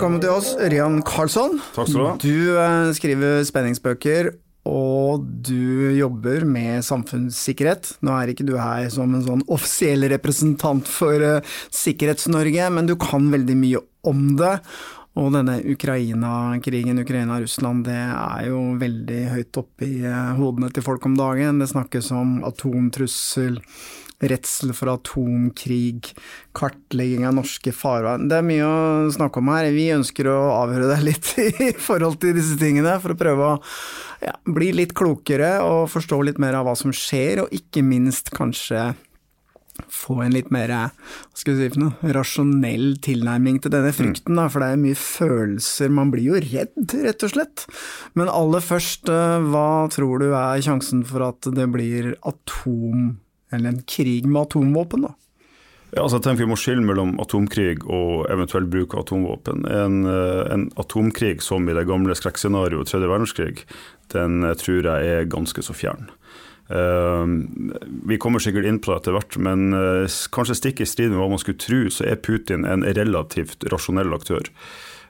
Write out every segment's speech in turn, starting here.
Velkommen til oss, Ørjan Karlsson. Takk skal du ha. Du eh, skriver spenningsbøker, og du jobber med samfunnssikkerhet. Nå er ikke du her som en sånn offisiell representant for eh, Sikkerhets-Norge, men du kan veldig mye om det. Og denne Ukraina-krigen, Ukraina-Russland, det er jo veldig høyt oppe i eh, hodene til folk om dagen. Det snakkes om atomtrussel, redsel for atomkrig, kartlegging av norske farvann. Det er mye å snakke om her. Vi ønsker å avhøre deg litt i forhold til disse tingene, for å prøve å ja, bli litt klokere og forstå litt mer av hva som skjer, og ikke minst kanskje få en litt mer hva skal vi si for noe, rasjonell tilnærming til denne frykten, da, for det er mye følelser. Man blir jo redd, rett og slett. Men aller først, eh, hva tror du er sjansen for at det blir atom eller en krig med atomvåpen, da? Ja, altså jeg tenker Vi må skille mellom atomkrig og eventuell bruk av atomvåpen. En, eh, en atomkrig som i det gamle skrekkscenarioet tredje verdenskrig, den eh, tror jeg er ganske så fjern. Uh, vi kommer sikkert inn på det etter hvert, men uh, kanskje stikk i strid med hva man skulle tro, så er Putin en relativt rasjonell aktør.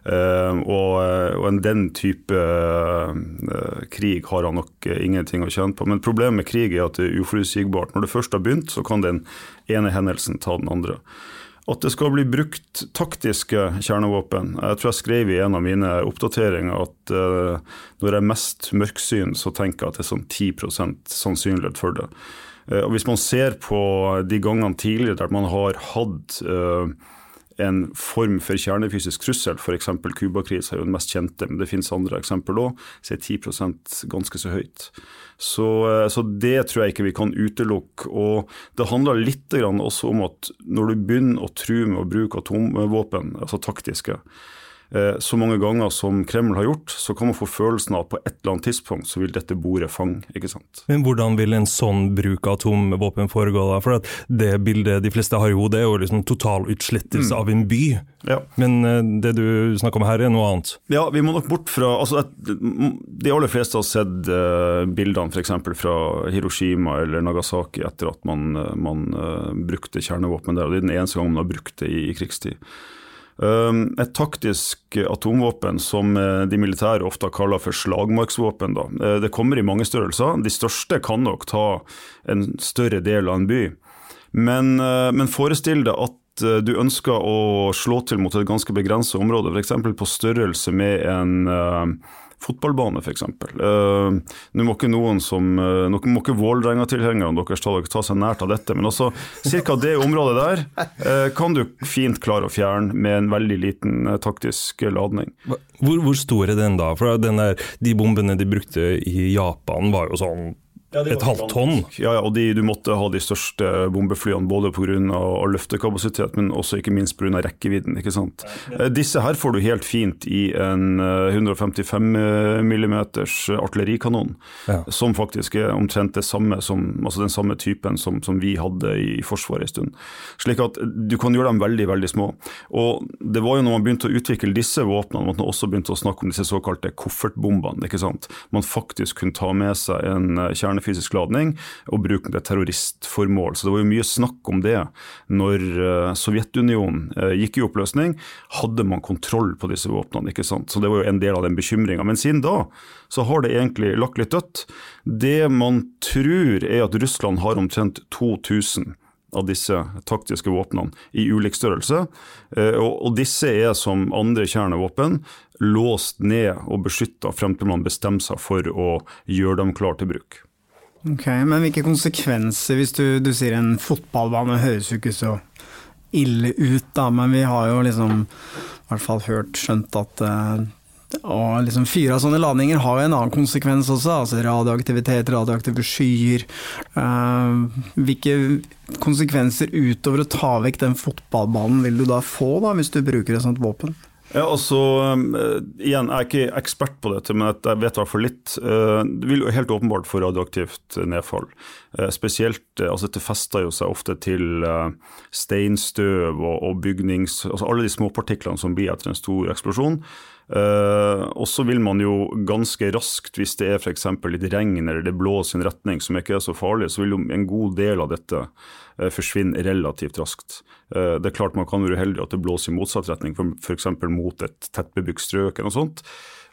Uh, og, og, en den type krig har han nok ingenting å kjenne på. Men problemet med krig er at det er uforutsigbart. Når det først har begynt, så kan den ene hendelsen ta den andre. At det skal bli brukt taktiske kjernevåpen. Jeg tror jeg skrev i en av mine oppdateringer at når jeg er mest mørksyn, så tenker jeg at det er sånn 10% sannsynlighet for det. Og Hvis man ser på de gangene tidligere der man har hatt en form for kjernefysisk trussel, f.eks. Cuba-krise er jo den mest kjente, men det finnes andre eksempler òg, så er 10% ganske så høyt. Så, så, det tror jeg ikke vi kan utelukke. Og det handler litt også om at når du begynner å true med å bruke atomvåpen, altså taktiske, så mange ganger som Kreml har gjort, så kan man få følelsen av at på et eller annet tidspunkt så vil dette bordet fange. ikke sant? Men hvordan vil en sånn bruk av atomvåpen foregå? da? For Det bildet de fleste har i hodet, er jo liksom totalutslettelse mm. av en by. Ja. Men det du snakker om her, er noe annet? Ja, vi må nok bort fra altså, De aller fleste har sett uh, bildene f.eks. fra Hiroshima eller Nagasaki etter at man, man brukte kjernevåpen der. og Det er den eneste gangen man har brukt det i, i krigstid. Et taktisk atomvåpen som eh, de militære ofte kaller for slagmarksvåpen. Da. Eh, det kommer i mange størrelser. De største kan nok ta en større del av en by. Men, eh, men forestill deg at du ønsker å slå til mot et ganske begrenset område, f.eks. på størrelse med en fotballbane, f.eks. Uh, Nå må ikke noen som uh, Nå må ikke Vålerenga-tilhengerne deres ta, ta, seg nært av dette, men altså ca. det området der uh, kan du fint klare å fjerne med en veldig liten uh, taktisk ladning. Hvor, hvor, stor er den da? For den der, De bombene de brukte i Japan var jo sånn ja, et halvt tonn? Ja, ja og de, du måtte ha de største bombeflyene både pga. løftekapasitet, men også ikke minst pga. rekkevidden. ikke sant? Ja, Disse her får du helt fint i en 155 mm artillerikanon, ja. som faktisk er omtrent det samme som, altså den samme typen som, som, vi hadde i Forsvaret en stund. Slik at du kan gjøre dem veldig, veldig små. Og det var jo når man begynte å utvikle disse våpnene, at man også begynte å snakke om disse såkalte koffertbombene. ikke sant? Man faktisk kunne ta med seg en kjerne fysisk ladning og bruke den til terroristformål. Så det var jo mye snakk om det når uh, Sovjetunionen uh, gikk i oppløsning. Hadde man kontroll på disse våpnene? ikke sant? Så det var jo en del av den bekymringa. Men siden da så har det egentlig lagt litt dødt. Det man tror er at Russland har omtrent 2000 av disse taktiske våpnene i ulik størrelse. Eh, og disse er som andre kjernevåpen låst ned og beskytta frem til man bestemmer seg for å gjøre dem klar til bruk. Ok, Men hvilke konsekvenser, hvis du, du sier en fotballbane høres jo ikke så ille ut, da, men vi har jo liksom i hvert fall hørt, skjønt at uh, å liksom fyre av sånne ladninger har jo en annen konsekvens også, altså radioaktivitet, radioaktive skyer. Uh, hvilke konsekvenser utover å ta vekk den fotballbanen vil du da få, da, hvis du bruker et sånt våpen? Ja, altså, igjen, Jeg er ikke ekspert på dette, men jeg vet i hvert fall litt. Uh, det vil jo helt åpenbart få radioaktivt nedfall. Uh, spesielt, altså Dette fester jo seg ofte til steinstøv og, og bygnings... altså Alle de småpartiklene som blir etter en stor eksplosjon. og så vil man jo ganske raskt, hvis det er f.eks. litt regn eller det blåser i en retning som ikke er så farlig, så vil jo en god del av dette forsvinne relativt raskt. Det er klart Man kan være uheldig at det blåser i motsatt retning, f.eks. mot et tettbebygd strøk. eller noe sånt,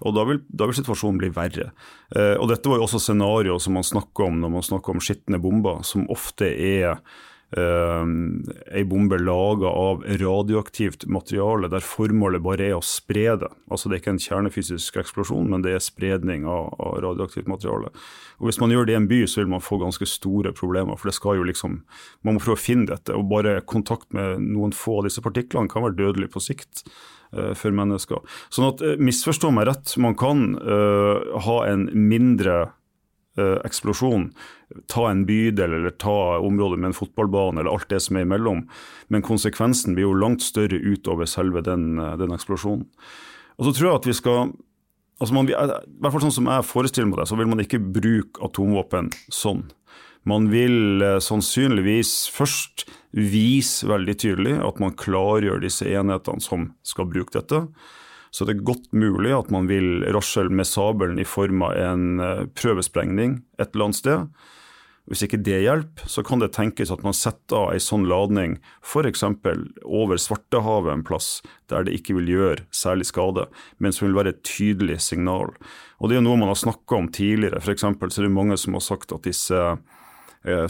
og da vil, da vil, situasjonen bli verre. Eh, og Dette var jo også scenarioer som man snakker om når man snakker om skitne bomber, som ofte er ei bombe laga av radioaktivt materiale der formålet bare er å spre det. Altså Det er ikke en kjernefysisk eksplosjon, men det er spredning av, av, radioaktivt materiale. Og Hvis man gjør det i en by, så vil man få ganske store problemer. For det skal jo liksom, man må prøve å finne dette. Og bare kontakt med noen få av disse partiklene kan være dødelig på sikt uh, for mennesker. Sånn at uh, misforstå meg rett, man kan ha en mindre Eh, eksplosjon. Ta en bydel eller ta området med en fotballbane eller alt det som er imellom. Men konsekvensen blir jo langt større utover selve den, eh, den eksplosjonen. Og så tror jeg at vi skal altså man, I hvert fall sånn som jeg forestiller meg det, så vil man ikke bruke atomvåpen sånn. Man vil eh, sannsynligvis først vise veldig tydelig at man klargjør disse enhetene som skal bruke dette. Så det er godt mulig at man vil rasle med sabelen i form av en eh, prøvesprengning et eller annet sted. Hvis ikke det hjelper, så kan det tenkes at man setter av en sånn ladning f.eks. over Svartehavet en plass, der det ikke vil gjøre særlig skade, men som vil være et tydelig signal. Og Det er noe man har snakka om tidligere. For så er det mange som har sagt at disse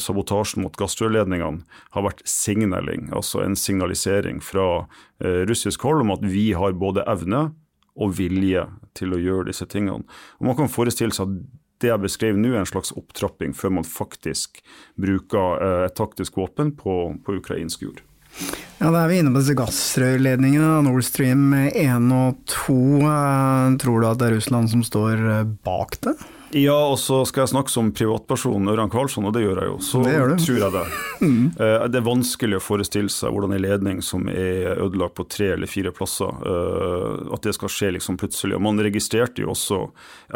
sabotasjen mot gassrørledningene har vært signaling, altså en signalisering fra eh, russisk hold om at vi har både evne og vilje til å gjøre disse tingene. Og Man kan forestille seg at det jeg beskrev nå, er en slags opptrapping før man faktisk bruker eh, et taktisk våpen på, på ukrainsk jord. Ja, Da er vi inne på disse gassrørledningene, Nord Stream 1 og 2. Tror du at det er Russland som står bak det? Ja, og så skal jeg snakke som privatperson, Ørjan Karlsson, og det gjør jeg jo. Så det tror jeg det. Mm. Det er vanskelig å forestille seg hvordan en ledning som er ødelagt på tre eller fire plasser, eh, at det skal skje liksom plutselig. Og Man registrerte jo også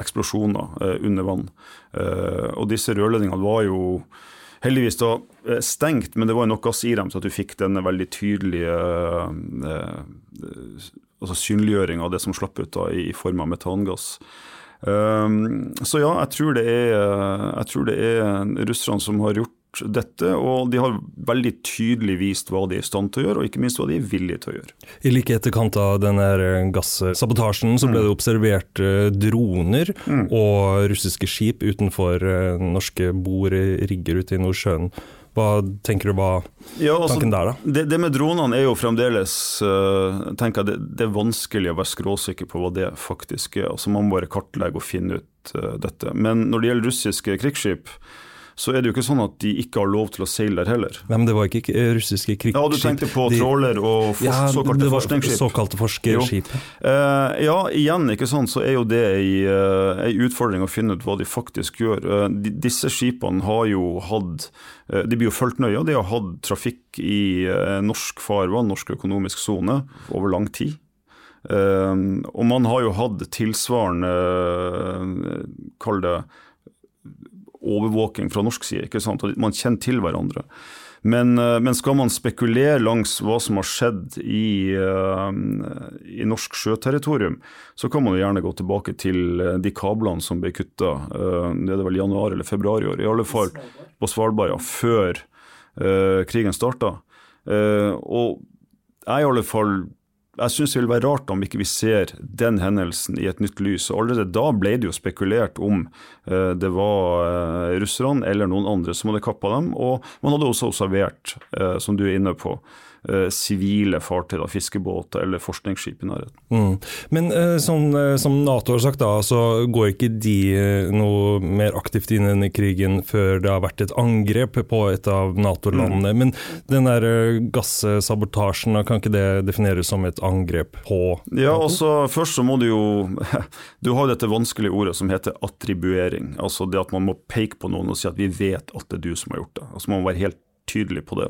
eksplosjoner eh, under vann. Og disse rørledningene var jo heldigvis da stengt, men det var nok gass i dem, så at du fikk denne veldig tydelige altså synliggjøring av det som slapp ut da, i form av metangass. Ehm, så ja, jeg tror det er, jeg tror det er russerne som har gjort dette, og de har veldig tydelig vist hva de er i stand til å gjøre, og ikke minst hva de er villige til å gjøre. I like etterkant av denne gassabotasjen så ble det mm. observert eh, droner mm. og russiske skip utenfor norske bord rigger ute i Nordsjøen. Hva tenker du var ja, altså, tanken der, da? Det, det, med dronene er jo fremdeles uh, tenker jeg, det, det, er vanskelig å være skråsikker på hva det faktisk er. Altså, man må bare kartlegge og finne ut uh, dette. Men når det gjelder russiske krigsskip, så er det jo ikke sånn at de ikke har lov til å seile der heller. Nei, men det var ikke russiske krigsskip. Ja, Du tenkte på de, tråler og for, ja, såkalte forskningsskip? Såkalte forskerskip. Uh, ja, igjen, ikke sant, så er jo det ei, uh, utfordring å finne ut hva de faktisk gjør. Uh, de, disse skipene har jo hatt De blir jo fulgt nøye, og de har hatt trafikk i norsk farvann, norsk økonomisk sone, over lang tid. Og man har jo hatt tilsvarende, kall det overvåking fra norsk side. ikke sant? Man kjenner til hverandre. Men, eh, men, skal man spekulere langs hva som har skjedd i, uh, i, norsk sjøterritorium, så kan man jo gjerne gå tilbake til eh, de kablene som ble kutta uh, det vel januar eller februar i år, i alle fall på Svalbard, ja, før uh, krigen starta. og jeg i alle fall jeg syns det vil være rart om ikke vi ser den hendelsen i et nytt lys. og Allerede da ble det jo spekulert om uh, det var uh, russerne eller noen andre som hadde kappa dem. Og man hadde også observert, uh, som du er inne på, eh, sivile fartøy, da, fiskebåter eller forskningsskip i nærheten. Mm. Men eh, som, eh, som, Nato har sagt, da, så går ikke de eh, noe mer aktivt inn i denne krigen før det har vært et angrep på et av Nato-landene. Mm. Men den der eh, gassabotasjen, kan ikke det defineres som et angrep på Nato? Ja, altså Først så må du jo Du har dette vanskelige ordet som heter attribuering. Altså det at man må peke på noen og si at vi vet at det er du som har gjort det. Altså Man må være helt tydelig på det.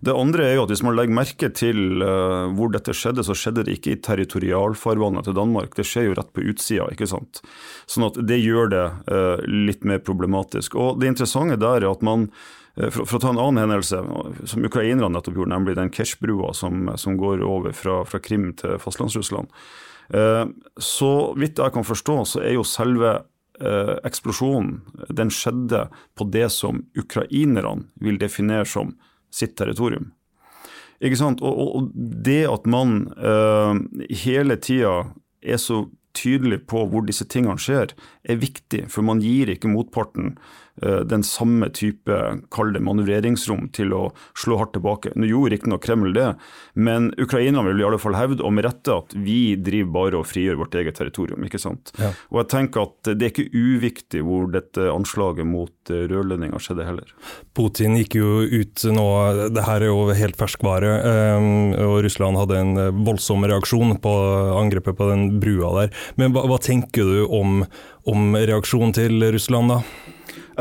Det andre er jo at hvis man legger merke til uh, hvor dette skjedde, så skjedde det ikke i territorialfarvannet til Danmark, det skjer jo rett på utsida. ikke sant? Sånn at det gjør det uh, litt mer problematisk. Og det interessante der er at man uh, for, for, å ta en annen hendelse, som ukrainerne nettopp gjorde, nemlig den Kesh-brua som, som, går over fra, fra Krim til fastlandsrussland. Så vidt jeg kan forstå, så er jo selve eh, eksplosjonen den skjedde på det som ukrainerne vil definere som sitt territorium. Ikke sant? Og, og det at man eh, hele tida er så tydelig på hvor disse tingene skjer, er viktig. For man gir ikke motparten Eh, den samme type kall det manøvreringsrom til å slå hardt tilbake. Nå gjorde riktignok Kreml det, men Ukraina vil i alle fall hevde, og med rette, at vi driver bare og frigjør vårt eget territorium. ikke sant? Ja. Og jeg tenker at Det er ikke uviktig hvor dette anslaget mot eh, rørledninga skjedde heller. Putin gikk jo ut nå, det her er jo helt ferskvare, eh, og Russland hadde en voldsom reaksjon på angrepet på den brua der. Men hva, hva tenker du om, om reaksjonen til Russland da?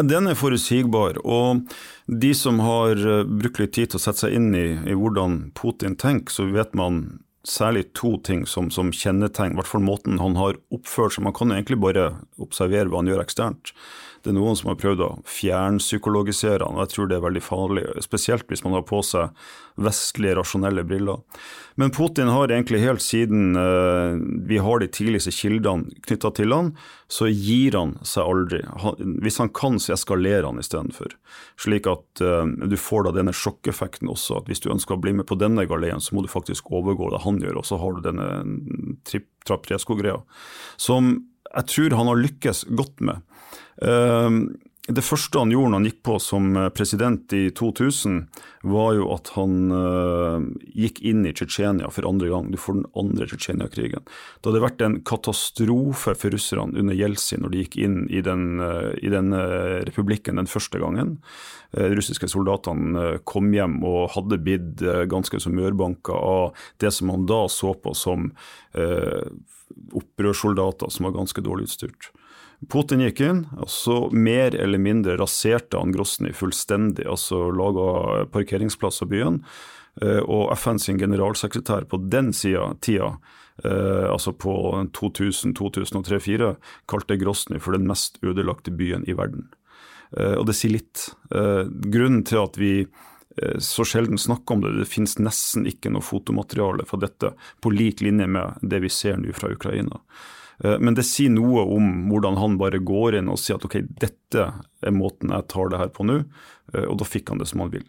Den er forutsigbar. og de som har eh, brukt litt tid til å sette seg inn i, i hvordan Putin tenker, så vet man særlig to ting som, som kjennetegn, i hvert fall måten han har oppført seg Man kan jo egentlig bare observere hva han gjør eksternt. Det er noen som har prøvd å fjernpsykologisere han, og jeg tror det er veldig farlig. Spesielt hvis man har på seg vestlige, rasjonelle briller. Men Putin har egentlig helt siden uh, vi har de tidligste kildene knytta til han, så gir han seg aldri. Hvis han kan, så eskalerer han istedenfor. Slik at uh, du får da denne sjokkeffekten også, at hvis du ønsker å bli med på denne galeien, så må du faktisk overgå det han gjør, og så har du denne tripp-trapp-tresko-greia. Som jeg tror han har lykkes godt med. Ehm, det første han gjorde når han gikk på som eh, president i 2000, var jo at han uh, gikk inn i Tsjetsjenia for andre gang. Du får den andre Tsjetsjenia-krigen. Det hadde vært en katastrofe for russerne under Jeltsin når de gikk inn i den, uh, i den uh, republikken den første gangen. De russiske soldatene kom hjem og hadde blitt ganske så mørbanka av det som han da så på som opprørssoldater som var ganske dårlig utstyrt. Putin gikk inn, og så mer eller mindre raserte han Grosny fullstendig. altså Laga parkeringsplass av byen. Eh, og FN sin generalsekretær på den sida, tida, eh, altså på 2000-2003-2004, kalte Grosny for den mest ødelagte byen i verden. Eh, og det sier litt. Grunnen til at vi så sjelden snakker om det, det finnes nesten ikke noe fotomateriale fra dette, på lik linje med det vi ser nå fra Ukraina. Eh, men det sier noe om hvordan han bare går inn og sier at ok, dette er måten jeg tar det her på nå, eh, og da fikk han det som han vil.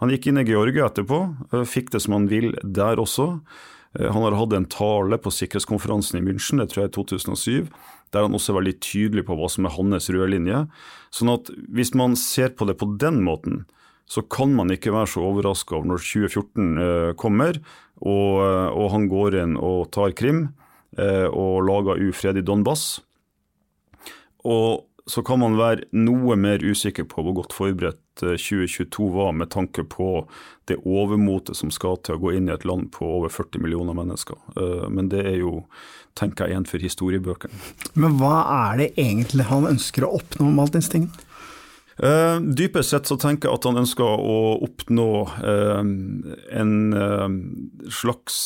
Han gikk inn i Georgia etterpå, eh, fikk det som han vil der også. Han har hatt en tale på sikkerhetskonferansen i München, det tror jeg er 2007, der han også er veldig tydelig på hva som er hans røde linje. Sånn at hvis man ser på det på den måten, så kan man ikke være så overraska over når 2014 kommer og, og han går inn og tar Krim og laga ufred i Donbass. Og så kan man være noe mer usikker på hvor godt forberedt 2022 eh, var med tanke på det overmotet som skal til å gå inn i et land på over 40 millioner mennesker. Eh, men det er jo, tenker jeg, en for historiebøkene. Men hva er det egentlig han ønsker å oppnå med alt tingene? Uh, dypest sett så tenker jeg at han ønsker å oppnå uh, en uh, slags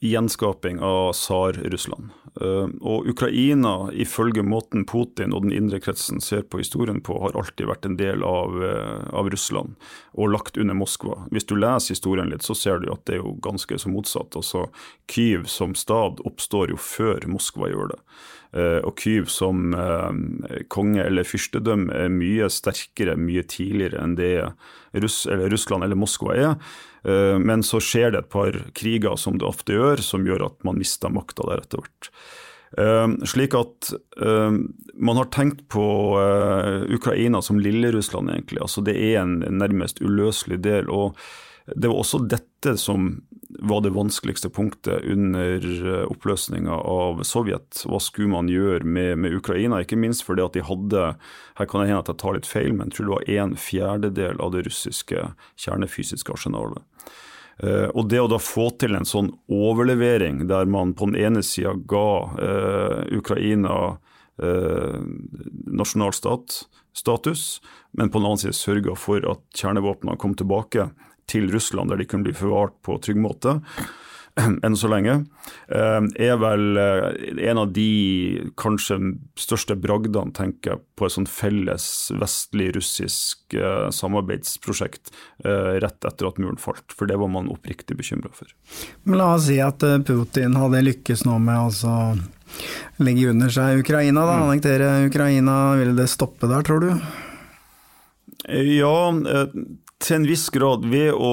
gjenskaping av tsar-Russland. Eh, og Ukraina, ifølge måten Putin og den indre kretsen ser på historien på, har alltid vært en del av, eh, av, Russland og lagt under Moskva. Hvis du leser historien litt, så ser du at det er jo ganske så motsatt. Altså, Kyiv som stad oppstår jo før Moskva gjør det. Eh, og Kyiv som konge eller fyrstedømme er mye sterkere, mye tidligere enn det Russ eller Russland eller Moskva er. Eh, men så skjer det et par kriger, som det ofte gjør, som gjør at man mister makta der etter hvert. Uh, slik at uh, man har tenkt på Ukraina som Lille-Russland, egentlig. Altså Det er en nærmest uløselig del. og Det var også dette som var det vanskeligste punktet under oppløsninga av Sovjet. Hva skulle man gjøre med, med, Ukraina? Ikke minst fordi at de hadde her kan det hende at jeg tar litt feil, men jeg tror det var en fjerdedel av det russiske kjernefysiske arsenalet. Uh, og det å da få til en sånn overlevering der man på den ene sida ga eh, Ukraina eh, nasjonalstat-status, men på den annen side sørga for at kjernevåpnene kom tilbake til Russland, der de kunne bli forvart på trygg måte, enn så lenge, eh, er vel eh, en av de kanskje største bragdene, tenker jeg, på et sånn felles vestlig-russisk eh, samarbeidsprosjekt rett etter at muren falt. For det var man oppriktig bekymra for. Men la oss si at Putin hadde lykkes nå med å legge under seg Ukraina, da, mm. annektere Ukraina. Ville det stoppe der, tror du? Ja, til en viss grad ved å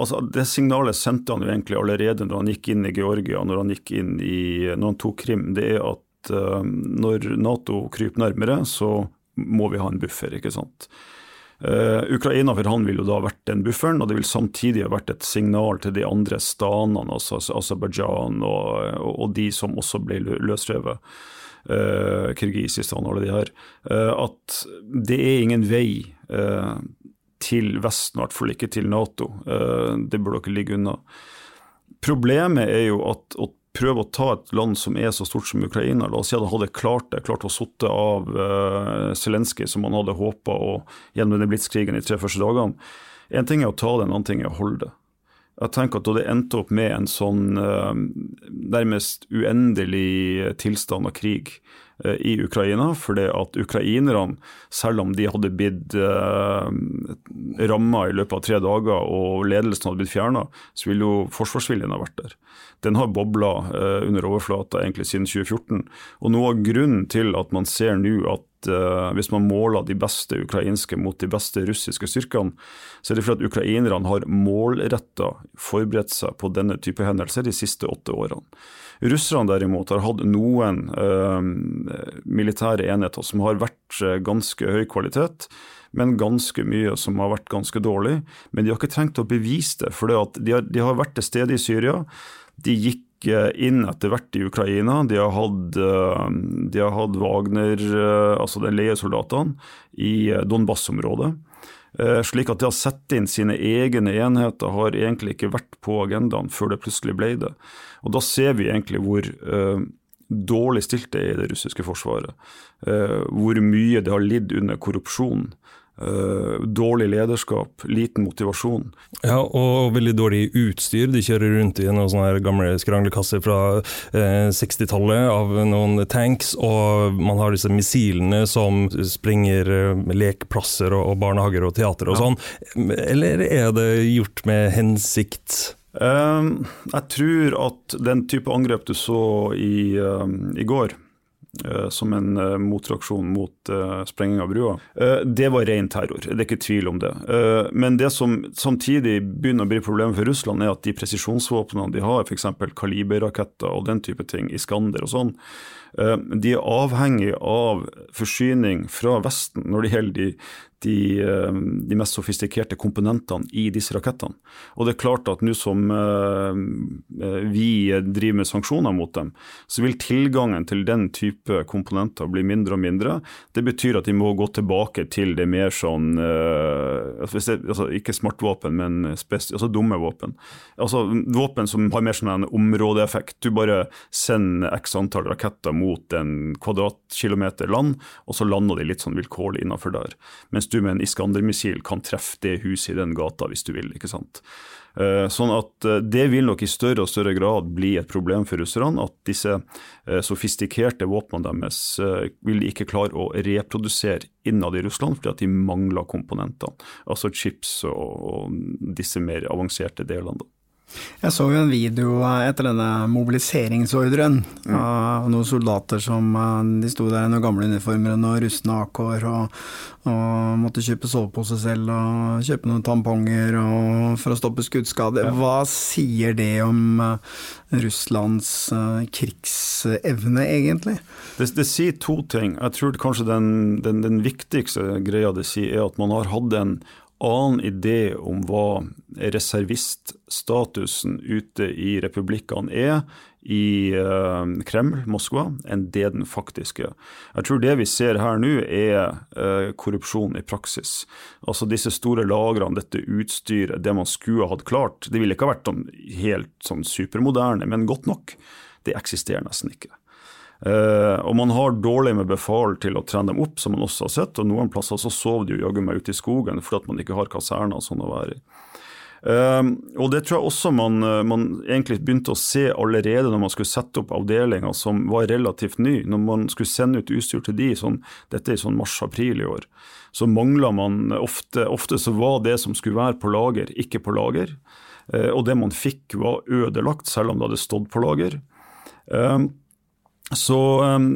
altså Det signalet sendte han jo egentlig allerede når han gikk inn i Georgia, når han, gikk inn i, når han tok Krim. Det er at uh, når Nato kryper nærmere, så må vi ha en buffer, ikke sant. Uh, Ukraina for han vil jo da ha vært den bufferen, og det vil samtidig ha vært et signal til de andre stanene, altså Aserbajdsjan og, og, de som også ble løsrevet. Uh, Kirgisistan og alle de her. Uh, at det er ingen vei til Vesten, i hvert fall ikke til Nato. Eh, det bør dere ligge unna. Problemet er jo at å prøve å ta et land som er så stort som Ukraina, la oss si at han hadde klart det, klart å sitte av uh, Zelenskyj som han hadde håpa gjennom den blitskrigen de tre første dagene. Én ting er å ta det, en annen ting er å holde det. Jeg tenker at Da det endte opp med en sånn uh, nærmest uendelig tilstand av krig, Eh, i Ukraina. fordi at ukrainerne, selv om de hadde blitt eh, ramma i løpet av tre dager og ledelsen hadde blitt fjerna, så ville jo forsvarsviljen ha vært der. Den har bobla eh, under overflata egentlig siden 2014. Og noe av grunnen til at man ser nå at uh, hvis man måler de beste ukrainske mot de beste russiske styrkene, så er det fordi at ukrainerne har målretta forberedt seg på denne type hendelser de siste åtte årene. Russerne derimot har hatt noen uh, militære enheter som har vært uh, ganske høy kvalitet, men ganske mye som har vært ganske dårlig. Men de har ikke trengt å bevise det, for de har, de har vært til stede i Syria. De gikk inn etter hvert i Ukraina. De har hatt, de har hatt Wagner, altså de leiesoldatene, i Donbas-området. Slik at det å sette inn sine egne enheter har egentlig ikke vært på agendaen før det plutselig ble det. Og Da ser vi egentlig hvor dårlig stilt det er i det russiske forsvaret. Hvor mye det har lidd under korrupsjon. Uh, dårlig lederskap, liten motivasjon. Ja, og veldig dårlig utstyr. De kjører rundt i noen sånne gamle skranglekasser fra eh, 60-tallet av noen tanks, og man har disse missilene som sprenger eh, lekplasser og, og, barnehager og teater og ja. sånn. Eller er det gjort med hensikt? Ehm, jeg tror at den type angrep du så i, ehm, i går, eh, som en uh, motreaksjon mot uh, sprenging av brua. Det var ren terror, det er ikke tvil om det. men det som samtidig begynner å bli problemet for Russland, er at de presisjonsvåpnene de har, f.eks. kaliberraketter og den type ting, Iskander og sånn, de er avhengig av forsyning fra Vesten når det gjelder de, de, eh, de, mest sofistikerte komponentene i disse rakettene. Og det er klart at nå som eh, eh, vi driver med sanksjoner mot dem, så vil tilgangen til den type komponenter bli mindre og mindre. Det betyr at de må gå tilbake til det mer sånn altså, altså Ikke smartvåpen, men altså dumme våpen. Altså Våpen som har mer sånn en områdeeffekt. Du bare sender x antall raketter mot en kvadratkilometer land, og så lander de litt sånn vilkårlig innafor der. Mens du du med en Iskander-missil kan treffe det huset i den gata hvis du vil. ikke sant? Eh, sånn at eh, Det vil nok i større og større grad bli et problem for russerne. At disse eh, sofistikerte våpnene deres vil de ikke klare å reprodusere innad i Russland fordi at de mangler komponentene. Altså chips og disse mer avanserte delene. Jeg så jo en video etter denne mobiliseringsordren Mm. av noen soldater som eh, de sto der i noen gamle uniformer og rustne AK-er og, og måtte kjøpe sovepose selv og kjøpe noen tamponger for å stoppe skuddskade. Hva sier det om eh, Russlands eh, krigsevne, egentlig? Det, det sier to ting. Jeg tror kanskje den, den, den viktigste greia det sier, er at man har hatt en annen idé om hva reserviststatusen ute i republikkene er i uh, Kreml, Moskva, enn det den faktisk er. Jeg tror det vi ser her nå, er uh, korrupsjon i praksis. Altså disse store lagrene, dette utstyret, det man skulle ha hatt klart. Det ville ikke ha vært sånn, helt sånn supermoderne, men godt nok. Det eksisterer nesten ikke. Uh, og man har dårlig med befal til å trene dem opp, som man også har sett. Og noen plasser så sover de jo jaggu meg ute i skogen fordi man ikke har kaserner sånn å være i. Uh, og det tror jeg også man, man, egentlig begynte å se allerede når man skulle sette opp avdelinger som var relativt ny. Når man skulle sende ut utstyr til de, sånn, dette er i sånn mars-april i år, så mangla man ofte Ofte så var det som skulle være på lager, ikke på lager. Uh, og det man fikk var ødelagt, selv om det hadde stått på lager. Uh, så um,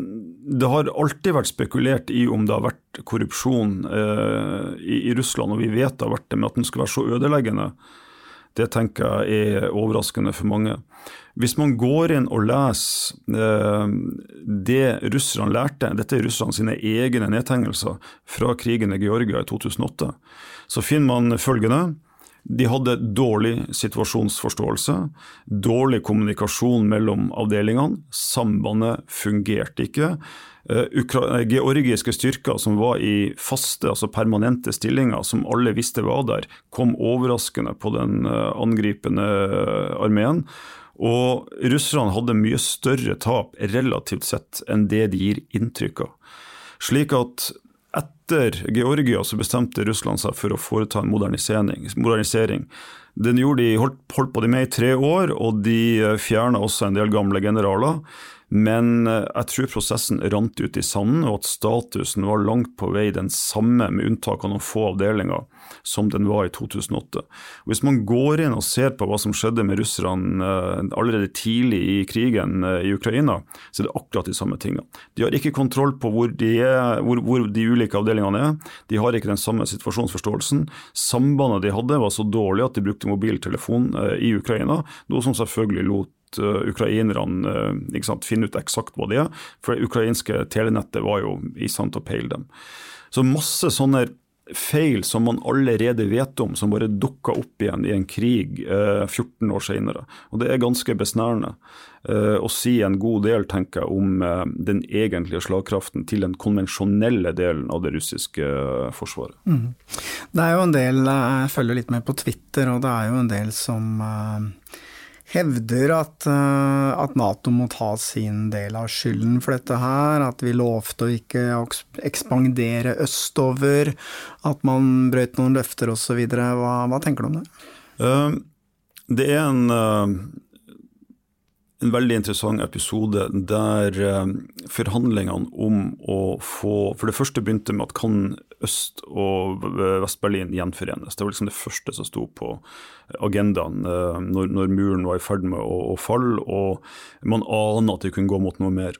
det har alltid vært spekulert i om det har vært korrupsjon uh, i, Russland, og vi vet det har vært det, men at den skulle være så ødeleggende, det tenker jeg er overraskende for mange. Hvis man går inn og leser uh, det russerne lærte, dette er russerne sine egne nedtegnelser fra krigen i Georgia i 2008, så finner man følgende. De hadde dårlig situasjonsforståelse, dårlig kommunikasjon mellom avdelingene, sambandet fungerte ikke. Georgiske styrker som var i faste, altså permanente stillinger, som alle visste var der, kom overraskende på den angripende armeen. Og russerne hadde mye større tap relativt sett enn det de gir inntrykk av. Slik at etter Georgia så bestemte Russland seg for å foreta en modernisering. modernisering. Den gjorde de, holdt, holdt på det med i tre år, og de fjerna også en del gamle generaler. Men jeg tror prosessen rant ut i sanden, og at statusen var langt på vei den samme, med unntak av noen få avdelinger, som den var i 2008. Og hvis man går inn og ser på hva som skjedde med russerne allerede tidlig i krigen i Ukraina, så er det akkurat de samme tingene. De har ikke kontroll på hvor de, er, hvor, hvor de ulike avdelingene er. De har ikke den samme situasjonsforståelsen. Sambandet de hadde var så dårlig at de brukte mobiltelefon i Ukraina, noe som selvfølgelig lot ukrainerne sant, finne ut eksakt hva det er. For det ukrainske telenettet var jo i stand til å peile dem. Så masse sånne feil som man allerede vet om, som bare dukka opp igjen i en krig eh, 14 år senere. Og det er ganske besnærende eh, å si en god del, tenker jeg, om den egentlige slagkraften til den konvensjonelle delen av det russiske forsvaret. Mm. Det er jo en del, jeg følger litt med på Twitter, og det er jo en del som hevder at, at, Nato må ta sin del av skylden for dette her, at vi lovte å ikke ekspandere østover, at man brøt noen løfter osv. Hva, hva tenker du om det? Uh, det er en, uh, en veldig interessant episode der uh, forhandlingene om å få For det første begynte med at kan Øst- og Vest-Berlin gjenforenes. Det var liksom det første som sto på agendaen når, når muren var i ferd med å, å falle, og man aner at det kunne gå mot noe mer.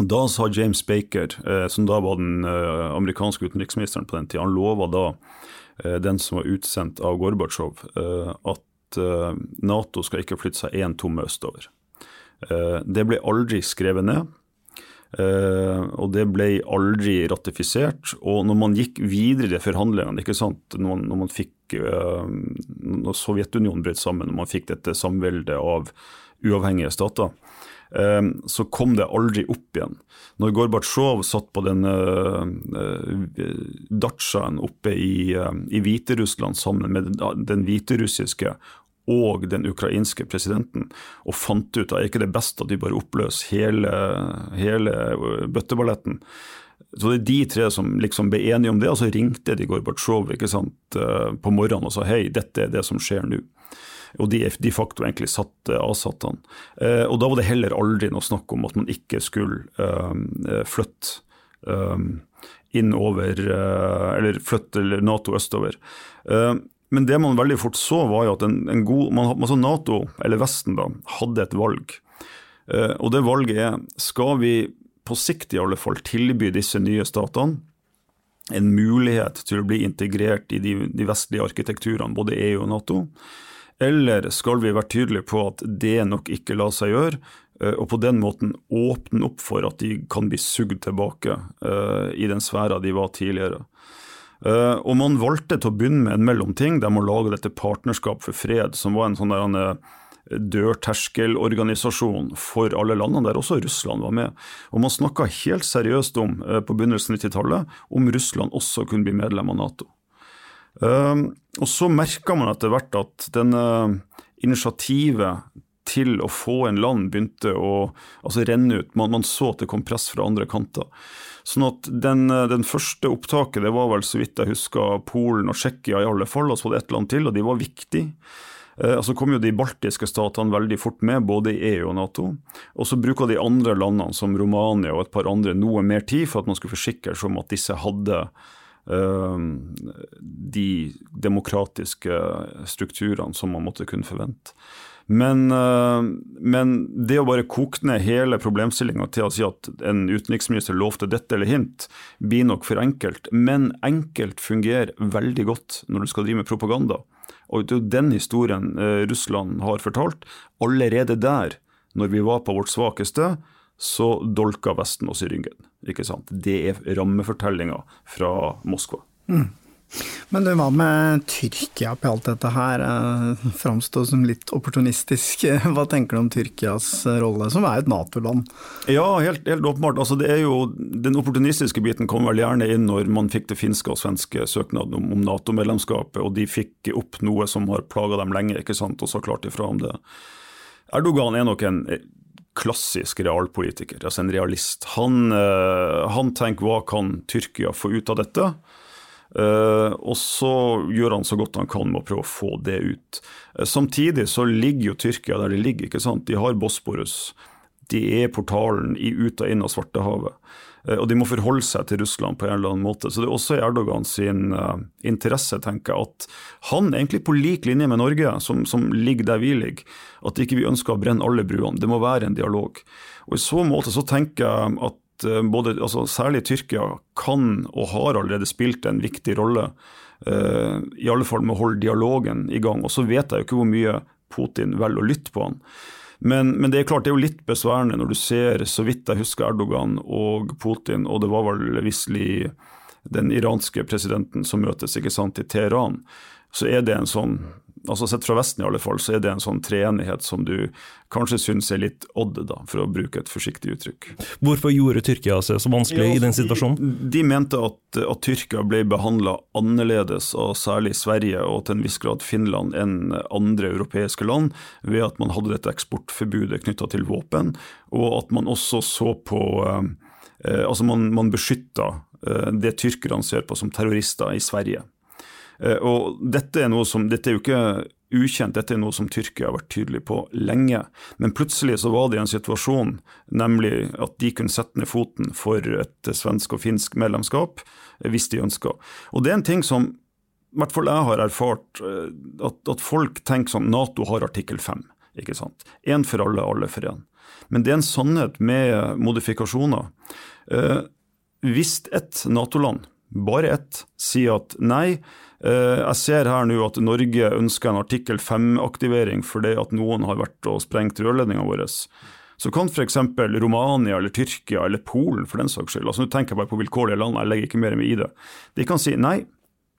Og Da sa James Baker, som da var den amerikanske utenriksministeren på den tida, han lova da den som var utsendt av Gorbatsjov, at Nato skal ikke flytte seg én tomme østover. Det ble aldri skrevet ned. Uh, og det ble aldri ratifisert. Og når man gikk videre i forhandlingene, ikke sant? Når, man, når man fikk uh, når Sovjetunionen brøt sammen, når man fikk dette samveldet av uavhengige stater, uh, så kom det aldri opp igjen. Når Gorbatsjov satt på den datsjaen oppe i, i Hviterussland sammen med den hviterussiske og den ukrainske presidenten, og fant ut at er ikke det best at de bare oppløser hele, hele bøtteballetten. Så det er de tre som liksom ble enige om det, og så ringte de Gorbatsjov på morgenen og sa hei, dette er det som skjer nå. Og de de facto egentlig satte avsatte han. Og da var det heller aldri noe snakk om at man ikke skulle flytte innover, Eller flytte Nato østover. Men det man veldig fort så, var jo at en, en god, man, altså Nato, eller Vesten, da, hadde et valg. Uh, og det valget er skal vi på sikt i alle fall tilby disse nye statene en mulighet til å bli integrert i de, de vestlige arkitekturene, både EU og Nato? Eller skal vi være tydelige på at det nok ikke lar seg gjøre, uh, og på den måten åpne opp for at de kan bli sugd tilbake uh, i den sfæra de var tidligere? Uh, og man valgte til å begynne med en mellomting, der man laget dette Partnerskap for fred, som var en sånn der, eh, dørterskelorganisasjon for alle landene, der også Russland var med. Og man snakka helt seriøst om, uh, på begynnelsen av 90-tallet, om Russland også kunne bli medlem av Nato. Og så merka man etter hvert at denne initiativet til å få en land begynte å altså renne ut. Man, man så at det kom press fra andre kanter. Sånn at den, den, første opptaket det var vel så vidt jeg husker Polen og Tsjekkia i alle fall, og så var det et eller annet til, og de var viktige. Eh, så kom jo de baltiske statene veldig fort med, både i EU og Nato. Og så bruker de andre landene, som Romania og et par andre, noe mer tid for at man skulle forsikre seg om at disse hadde uh, de demokratiske strukturene som man måtte kunne forvente. Men, eh, men, det å bare koke ned hele problemstillinga til å si at en utenriksminister lovte dette eller hint, blir nok for enkelt. Men enkelt fungerer veldig godt når du skal drive med propaganda. Og det er jo den historien eh, Russland har fortalt. Allerede der, når vi var på vårt svakeste, så dolka Vesten oss i ryggen. Ikke sant? Det er rammefortellinga fra Moskva. Mm. Men hva med Tyrkia på alt dette her? Framstå som litt opportunistisk. Hva tenker du om Tyrkias rolle, som er et Nato-land? Ja, helt, helt åpenbart. Altså, jo, den opportunistiske biten kom vel gjerne inn når man fikk det finske og svenske søknaden om, om Nato-medlemskapet, og de fikk opp noe som har plaga dem lenge, ikke sant, og så klart ifra om det. Erdogan er nok en klassisk realpolitiker, altså en realist. Han, eh, han tenker hva kan Tyrkia få ut av dette? Uh, og så gjør han så godt han kan med å prøve å få det ut. Uh, samtidig så ligger jo Tyrkia der de ligger. ikke sant? De har Bosporus. De er portalen i, ut og inn av Svartehavet. Uh, og de må forholde seg til Russland på en eller annen måte. Så det er også i Erdogan sin interesse, tenker jeg, at han egentlig på lik linje med Norge, som, som ligger der vi ligger, at ikke vi ønsker å brenne alle bruene. Det må være en dialog. Og I så måte så tenker jeg at Eh, både, altså, særlig Tyrkia kan og har allerede spilt en viktig rolle. Uh, I alle fall med å holde dialogen i gang. Og så vet jeg jo ikke hvor mye Putin velger å lytte på han. Men, men, det er klart det er jo litt besværende når du ser, så vidt jeg husker, Erdogan og Putin, og det var vel visselig den iranske presidenten som møtes ikke sant, i Teheran, så er det en sånn altså Sett fra Vesten i alle fall, så er det en sånn treenighet som du kanskje syns er litt odd, da, for å bruke et forsiktig uttrykk. Hvorfor gjorde Tyrkia seg så vanskelig ja, i den situasjonen? De, de mente at, at, Tyrkia ble behandla annerledes av særlig Sverige og til en viss grad Finland enn andre europeiske land, ved at man hadde dette eksportforbudet knytta til våpen, og at man også så på eh, eh Altså man, man beskytta eh, det tyrkerne ser på som terrorister i Sverige. Eh, og dette er, noe som, dette er jo ikke ukjent, dette er noe som Tyrkia har vært tydelig på lenge. Men plutselig så var det en situasjon, nemlig at de kunne sette ned foten for et svensk og finsk medlemskap, eh, hvis de ønska. Og det er en ting som i hvert fall jeg har erfart, eh, at, at folk tenker sånn Nato har artikkel 5. ikke sant? Én for alle, alle for én. Men det er en sannhet med modifikasjoner. Eh, hvis et Nato-land, bare ett, sier at nei, jeg ser her nå at Norge ønsker en artikkel 5-aktivering fordi at noen har vært og sprengt rørledninga vår. Så kan f.eks. Romania eller Tyrkia eller Polen for den saks skyld, altså nå tenker jeg bare på vilkårlige land, jeg legger ikke mer i det, de kan si nei,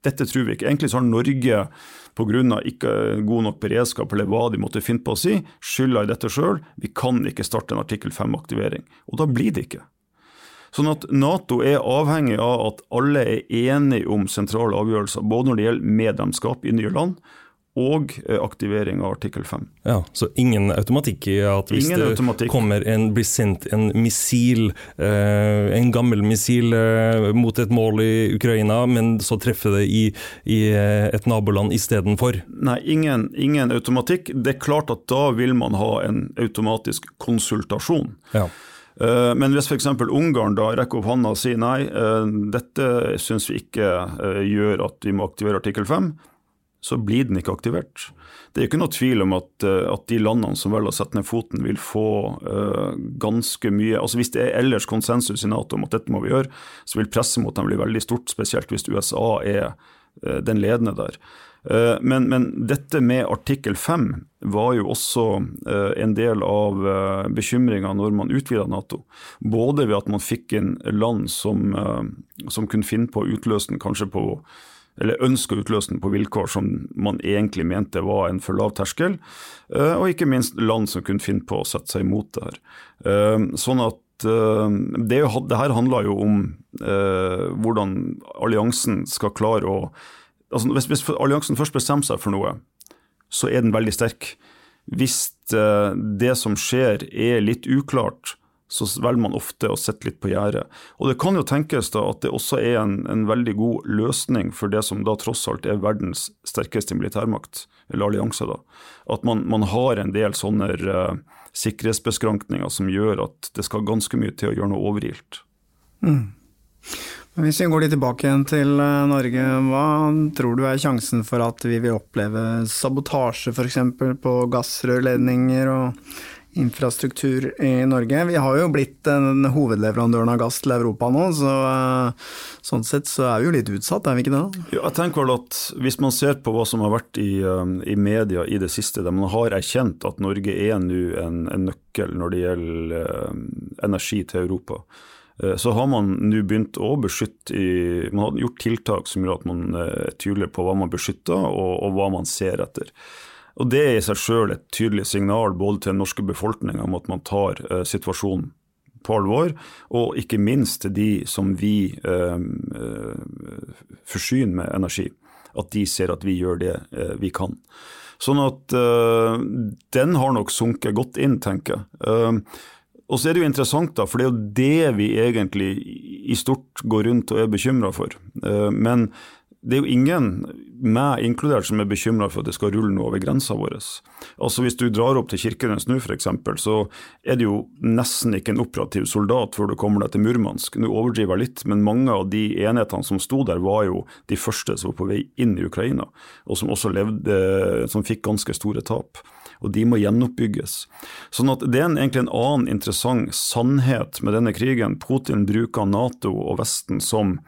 dette tror vi ikke. Egentlig så har Norge pga. ikke god nok beredskap eller hva de måtte finne på å si, skylda i dette sjøl. Vi kan ikke starte en artikkel 5-aktivering. Og da blir det ikke. Sånn at Nato er avhengig av at alle er enige om sentrale avgjørelser, både når det gjelder medlemskap i nye land og eh, aktivering av artikkel 5. Ja, Så ingen automatikk i at hvis ingen det automatikk. kommer en, blir sendt en missil, eh, en gammel missil eh, mot et mål i Ukraina, men så treffer det i, i eh, et naboland istedenfor? Nei, ingen, ingen automatikk. Det er klart at da vil man ha en automatisk konsultasjon. Ja. Eh, men hvis f.eks. Ungarn da rekker opp hånda og sier nei, eh, dette syns vi ikke eh, gjør at vi må aktivere artikkel 5, så blir den ikke aktivert. Det er ikke noe tvil om at, at de landene som velger å sette ned foten, vil få uh, ganske mye altså Hvis det er ellers konsensus i Nato om at dette må vi gjøre, så vil presset mot dem bli veldig stort, spesielt hvis USA er uh, den ledende der. Uh, men, men, dette med artikkel 5 var jo også en del av uh, bekymringa når man utvida Nato. Både ved at man fikk inn land som, som kunne finne på å utløse den kanskje på eller ønska å utløse den på vilkår som man egentlig mente var en for lav terskel, eh, og ikke minst land som kunne finne på å sette seg imot det her. Eh, sånn at eh, det, det her handler jo om hvordan alliansen skal klare å altså hvis, hvis alliansen først bestemmer seg for noe, så er den veldig sterk. Hvis det som skjer er litt uklart, så velger man ofte å sitte litt på gjerdet. Og det kan jo tenkes da at det også er en, en, veldig god løsning for det som da tross alt er verdens sterkeste militærmakt, eller allianse. da. At man, man har en del sånne uh, sikkerhetsbeskrankninger som gjør at det skal ganske mye til å gjøre noe overilt. Mm. Hvis vi går litt tilbake igjen til eh, Norge, hva tror du er sjansen for at vi vil oppleve sabotasje f.eks. på gassrørledninger og infrastruktur i Norge. Vi har jo blitt den hovedleverandøren av gass til Europa nå, så eh, sånn sett så er vi jo litt utsatt, er vi ikke det? Jo, jeg tenker vel at Hvis man ser på hva som har vært i, eh, i media i det siste, der man har erkjent at Norge er nå en, en, nøkkel når det gjelder energi til Europa, så har man nå begynt å beskytte i, Man har gjort tiltak som gjør at man er tydelig på hva man beskytter og, og hva man ser etter. Og Det er i seg selv et tydelig signal både til den norske befolkninga om at man tar eh, situasjonen på alvor, og ikke minst til de som vi eh, eh, forsyner med energi. At de ser at vi gjør det eh, vi kan. Sånn at eh, den har nok sunket godt inn, tenker jeg. Eh, og så er det jo interessant, da, for det er jo det vi egentlig i stort går rundt og er bekymra for. Men det er jo ingen, meg inkludert, som er bekymra for at det skal rulle noe over grensa vår. Altså Hvis du drar opp til Kirkenes nå f.eks., så er det jo nesten ikke en operativ soldat før du kommer deg til Murmansk. Nå overdriver jeg litt, men mange av de enhetene som sto der, var jo de første som var på vei inn i Ukraina, og som også levde, som fikk ganske store tap og de må gjenoppbygges. Sånn at Det er egentlig en annen interessant sannhet med denne krigen. Putin bruker Nato og Vesten som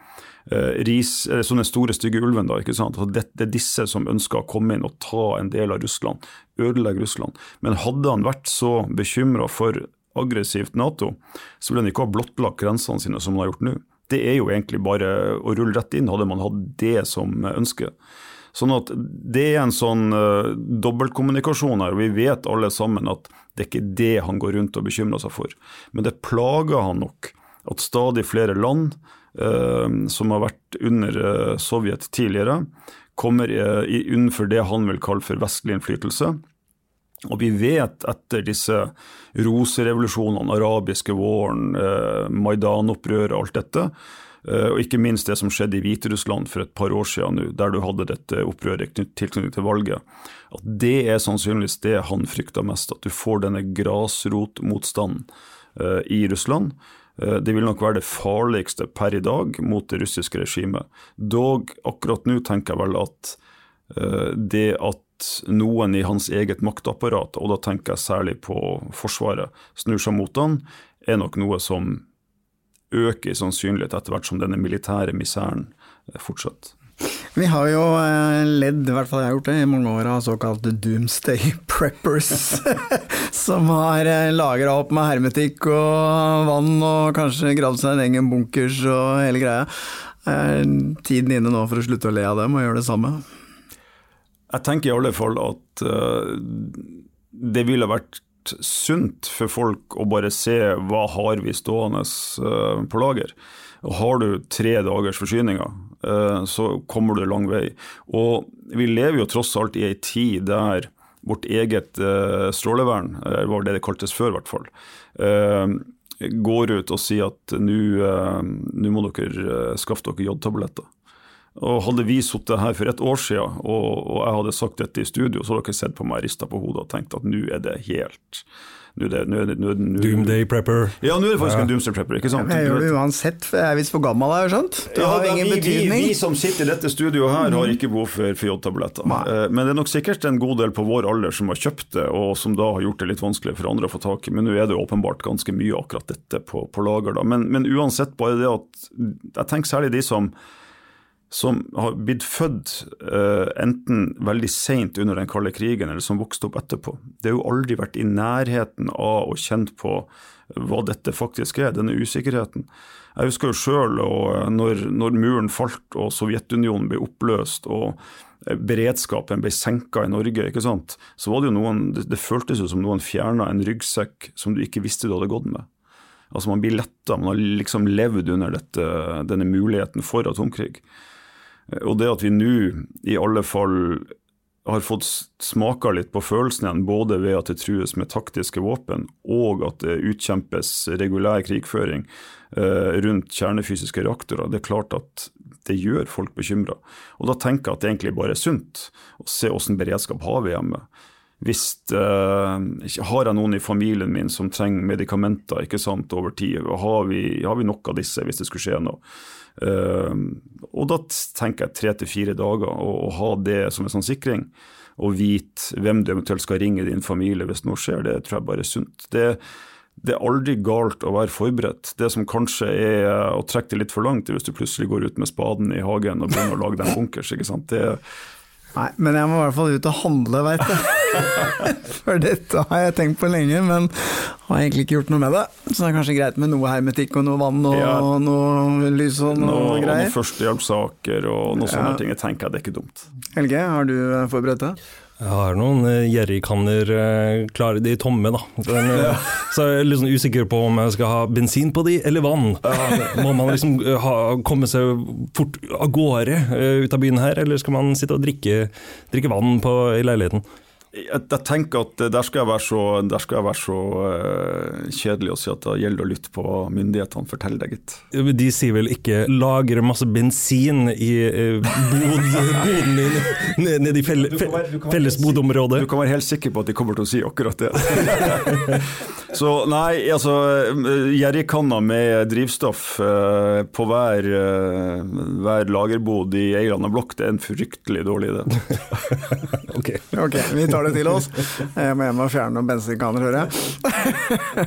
uh, ris, sånne store, stygge ulven. da, ikke sant? Altså det, er disse som ønsker å komme inn og ta en del av Russland, ødelegge Russland. Men hadde han vært så bekymra for aggressivt Nato, så ville han ikke ha blottlagt grensene sine som han har gjort nå. Det er jo egentlig bare å rulle rett inn, hadde man hatt det som ønske. Sånn at Det er en sånn uh, dobbeltkommunikasjon her. Vi vet alle sammen at det er ikke det han går rundt og bekymrer seg for. Men det plager han nok at stadig flere land uh, som har vært under uh, Sovjet tidligere, kommer innenfor det han vil kalle for vestlig innflytelse. Og vi vet etter disse roserevolusjonene, arabiske våren, Maidan-opprøret, og alt dette, og ikke minst det som skjedde i Hviterussland for et par år siden nå, der du hadde dette opprøret tilknyttet til valget, at det er sannsynligvis det han frykter mest. At du får denne grasrotmotstanden i Russland. Eh, det vil nok være det farligste per i dag mot det russiske regimet. Dog, akkurat nå tenker jeg vel at eh, det at noen i hans eget maktapparat, og da tenker jeg særlig på Forsvaret, snur seg mot han, er nok noe som øker i sannsynlighet etter hvert som denne militære miseren fortsatt. Vi har jo eh, ledd, i hvert fall jeg har gjort det, i mange år av såkalte doomsday preppers. som har eh, lagra opp med hermetikk og vann og kanskje gravd seg en egen bunkers og hele greia. Er tiden inne nå for å slutte å le av dem og gjøre det samme? Jeg tenker i alle fall at det ville vært sunt for folk å bare se hva har vi stående uh, på lager. Har du tre dagers forsyninger, eh, så kommer du lang vei. Og vi lever jo tross alt i ei tid der vårt eget eh, strålevern, eller var det det kaltes før i hvert fall, eh, går ut og sier at nå må dere skaffe dere jodtabletter. Og Hadde vi sittet her for et år siden og, og jeg hadde sagt dette i studio, så hadde dere sett på meg rista på hodet og tenkt at nå er det helt nå er det, nå er det, nå er det, nå- Doomday Prepper. Ja, nå er det faktisk en doomsday prepper, ikke sant? Jeg gjør det uansett, for jeg er visst for gammel, har jeg skjønt. Det Ja, har ingen vi, betydning. Vi, vi som sitter i dette studioet her, har ikke behov for, for jodtabletter. Eh, Men det er nok sikkert en god del på vår alder som har kjøpt det, og som da har gjort det litt vanskelig for andre å få tak i. Men nå er det åpenbart ganske mye akkurat dette på, på lager. Da. Men, men uansett, bare det at Jeg tenker særlig de som som har blitt født uh, enten veldig seint under den kalde krigen, eller som vokste opp etterpå. Det har jo aldri vært i nærheten av å kjenne på hva dette faktisk er, denne usikkerheten. Jeg husker jo sjøl når, når muren falt og Sovjetunionen ble oppløst og eh, beredskapen ble senka i Norge, ikke sant? så var det jo noen, det, det føltes jo som noen fjerna en ryggsekk som du ikke visste du hadde gått med. Altså Man blir letta, man har liksom levd under dette, denne muligheten for atomkrig. Og det at vi nå i alle fall har fått smaka litt på følelsen igjen, både ved at det trues med taktiske våpen, og at det utkjempes regulær krigføring eh, rundt kjernefysiske reaktorer, det er klart at det gjør folk bekymra. Og da tenker jeg at det egentlig bare er sunt å se åssen beredskap har vi hjemme. Hvis eh, Har jeg noen i familien min som trenger medikamenter ikke sant, over tid? Har vi, har vi nok av disse hvis det skulle skje noe? Eh, og da tenker jeg tre til fire dager, å ha det som en sånn sikring. Og vite hvem du eventuelt skal ringe din familie hvis noe skjer, det tror jeg bare er sunt. Det, det er aldri galt å være forberedt. Det som kanskje er å trekke det litt for langt, er hvis du plutselig går ut med spaden i hagen og begynner å lage deg en bunkers. ikke sant? Det, Nei, men jeg må i hvert fall ut og handle, veit jeg. For dette har jeg tenkt på lenge, men har egentlig ikke gjort noe med det. Så det er kanskje greit med noe hermetikk og noe vann og Ja. noe lys og noe noe, og greier. noen førstehjelpssaker og noe sånne ting. Jeg tenker at det er ikke dumt. Helge, har du eh, forberedt deg? Jeg har noen uh, jerrykanner uh, klare, de tomme, da. Den, eh, Så er jeg litt sånn usikker på om jeg skal ha bensin på de, eller vann. Må man liksom eh, ha, komme seg fort av gårde eh, ut av byen her, eller skal man sitte og drikke, drikke vann på, i leiligheten? Jeg, jeg tenker at der skal jeg være så, der skal jeg være så uh, kjedelig å si at det gjelder å lytte på hva myndighetene forteller deg, gitt. De sier vel ikke 'lagre masse bensin i uh, boden din ned- nede i felle, fe, felles bodområde'? Du kan være helt sikker på at de kommer til å si akkurat det. så nei, altså Jerrykanner med drivstoff eh, på hver, eh, hver lagerbod i ei eller annen blokk, det er en fryktelig dårlig idé. Ok. Ok, vi tar det til oss. Jeg må hjem og fjerne noen bensinkanner, hører jeg.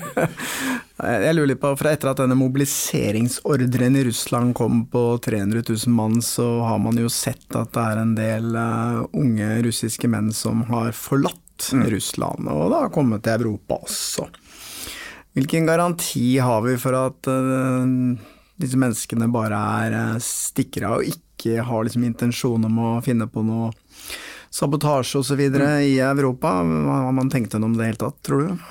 Jeg lurer litt på, for Etter at denne mobiliseringsordren i Russland kom på 300 000 mann, så har man jo sett at det er en del eh, unge russiske menn som har forlatt Russland, og da har kommet til Europa også. Hvilken garanti har vi for at eh, disse menneskene bare er uh, stikkere og ikke har liksom intensjon om å finne på noe sabotasje osv. videre i Europa. Hva har man tenkt gjennom det i det hele tatt, tror du?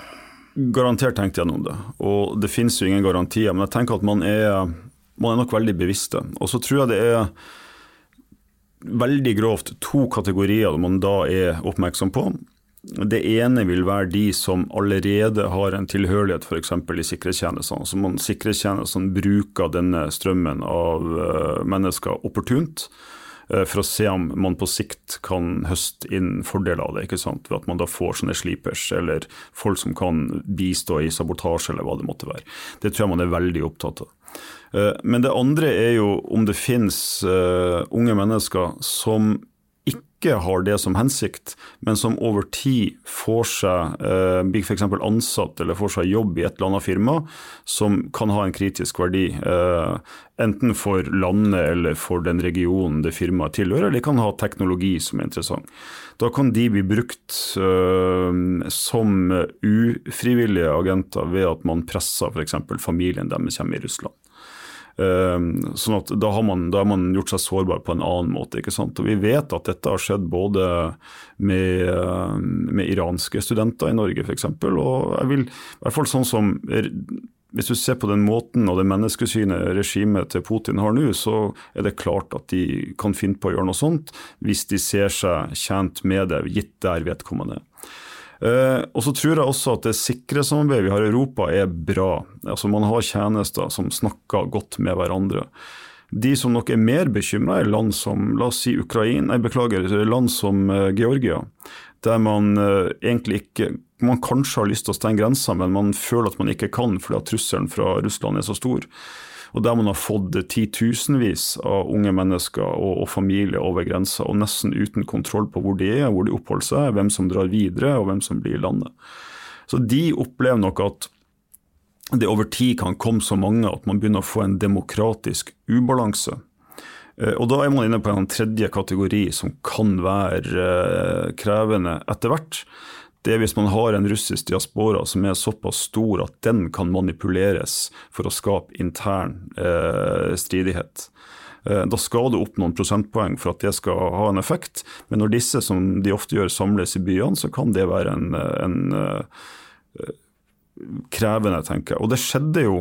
Garantert tenkt gjennom det, og det finnes jo ingen garantier. Men jeg tenker at man er, man er nok veldig bevisste. Og så tror jeg det er veldig grovt to kategorier man da er oppmerksom på. Det ene vil være de som allerede har en tilhørighet f.eks. i sikkerhetstjenestene. Så man sikkerhetstjenestene bruker denne strømmen av eh, mennesker opportunt for å se om man på sikt kan høste inn fordeler av det. ikke sant? Ved at man da får sånne sleepers, eller folk som kan bistå i sabotasje, eller hva det måtte være. Det tror jeg man er veldig opptatt av. Eh, Men det andre er jo om det finnes eh, unge mennesker som ikke har det som hensikt, men som over tid får seg eh, blir f.eks. ansatt eller får seg jobb i et eller annet firma som kan ha en kritisk verdi. Eh, enten for landet eller for den regionen det firmaet tilhører, eller de kan ha teknologi som er interessant. Da kan de bli brukt eh, som ufrivillige agenter ved at man presser f.eks. familien deres hjemme i Russland. Um, sånn at da har, man, da har man gjort seg sårbar på en annen måte. ikke sant? Og Vi vet at dette har skjedd både med, uh, med iranske studenter i Norge f.eks. Og jeg vil, i hvert fall sånn som hvis du ser på den måten og det menneskesynet regimet til Putin har nå, så er det klart at de kan finne på å gjøre noe sånt hvis de ser seg tjent med det, gitt der vedkommende er. Uh, og så tror jeg også at det sikkerhetssamarbeidet vi har i Europa er bra. Altså Man har tjenester som snakker godt med hverandre. De som nok er mer bekymra, er land som la oss si Ukraina, jeg beklager, land som uh, Georgia. Der man uh, egentlig ikke Man kanskje har lyst til å stenge grensa, men man føler at man ikke kan fordi at trusselen fra Russland er så stor. Og der man har fått titusenvis av unge mennesker og, og familier over grensa, og nesten uten kontroll på hvor de er, hvor de oppholder seg, hvem som drar videre og hvem som blir i landet. Så de opplever nok at det over tid kan komme så mange at man begynner å få en demokratisk ubalanse. Eh, og Da er man inne på en tredje kategori som kan være eh, krevende etter hvert. Det er hvis man har en russisk diaspora som er såpass stor at den kan manipuleres for å skape intern eh, stridighet. Eh, da skal det opp noen prosentpoeng for at det skal ha en effekt, men når disse, som de ofte gjør, samles i byene, så kan det være en, en, en krevende, tenker jeg. Og det skjedde jo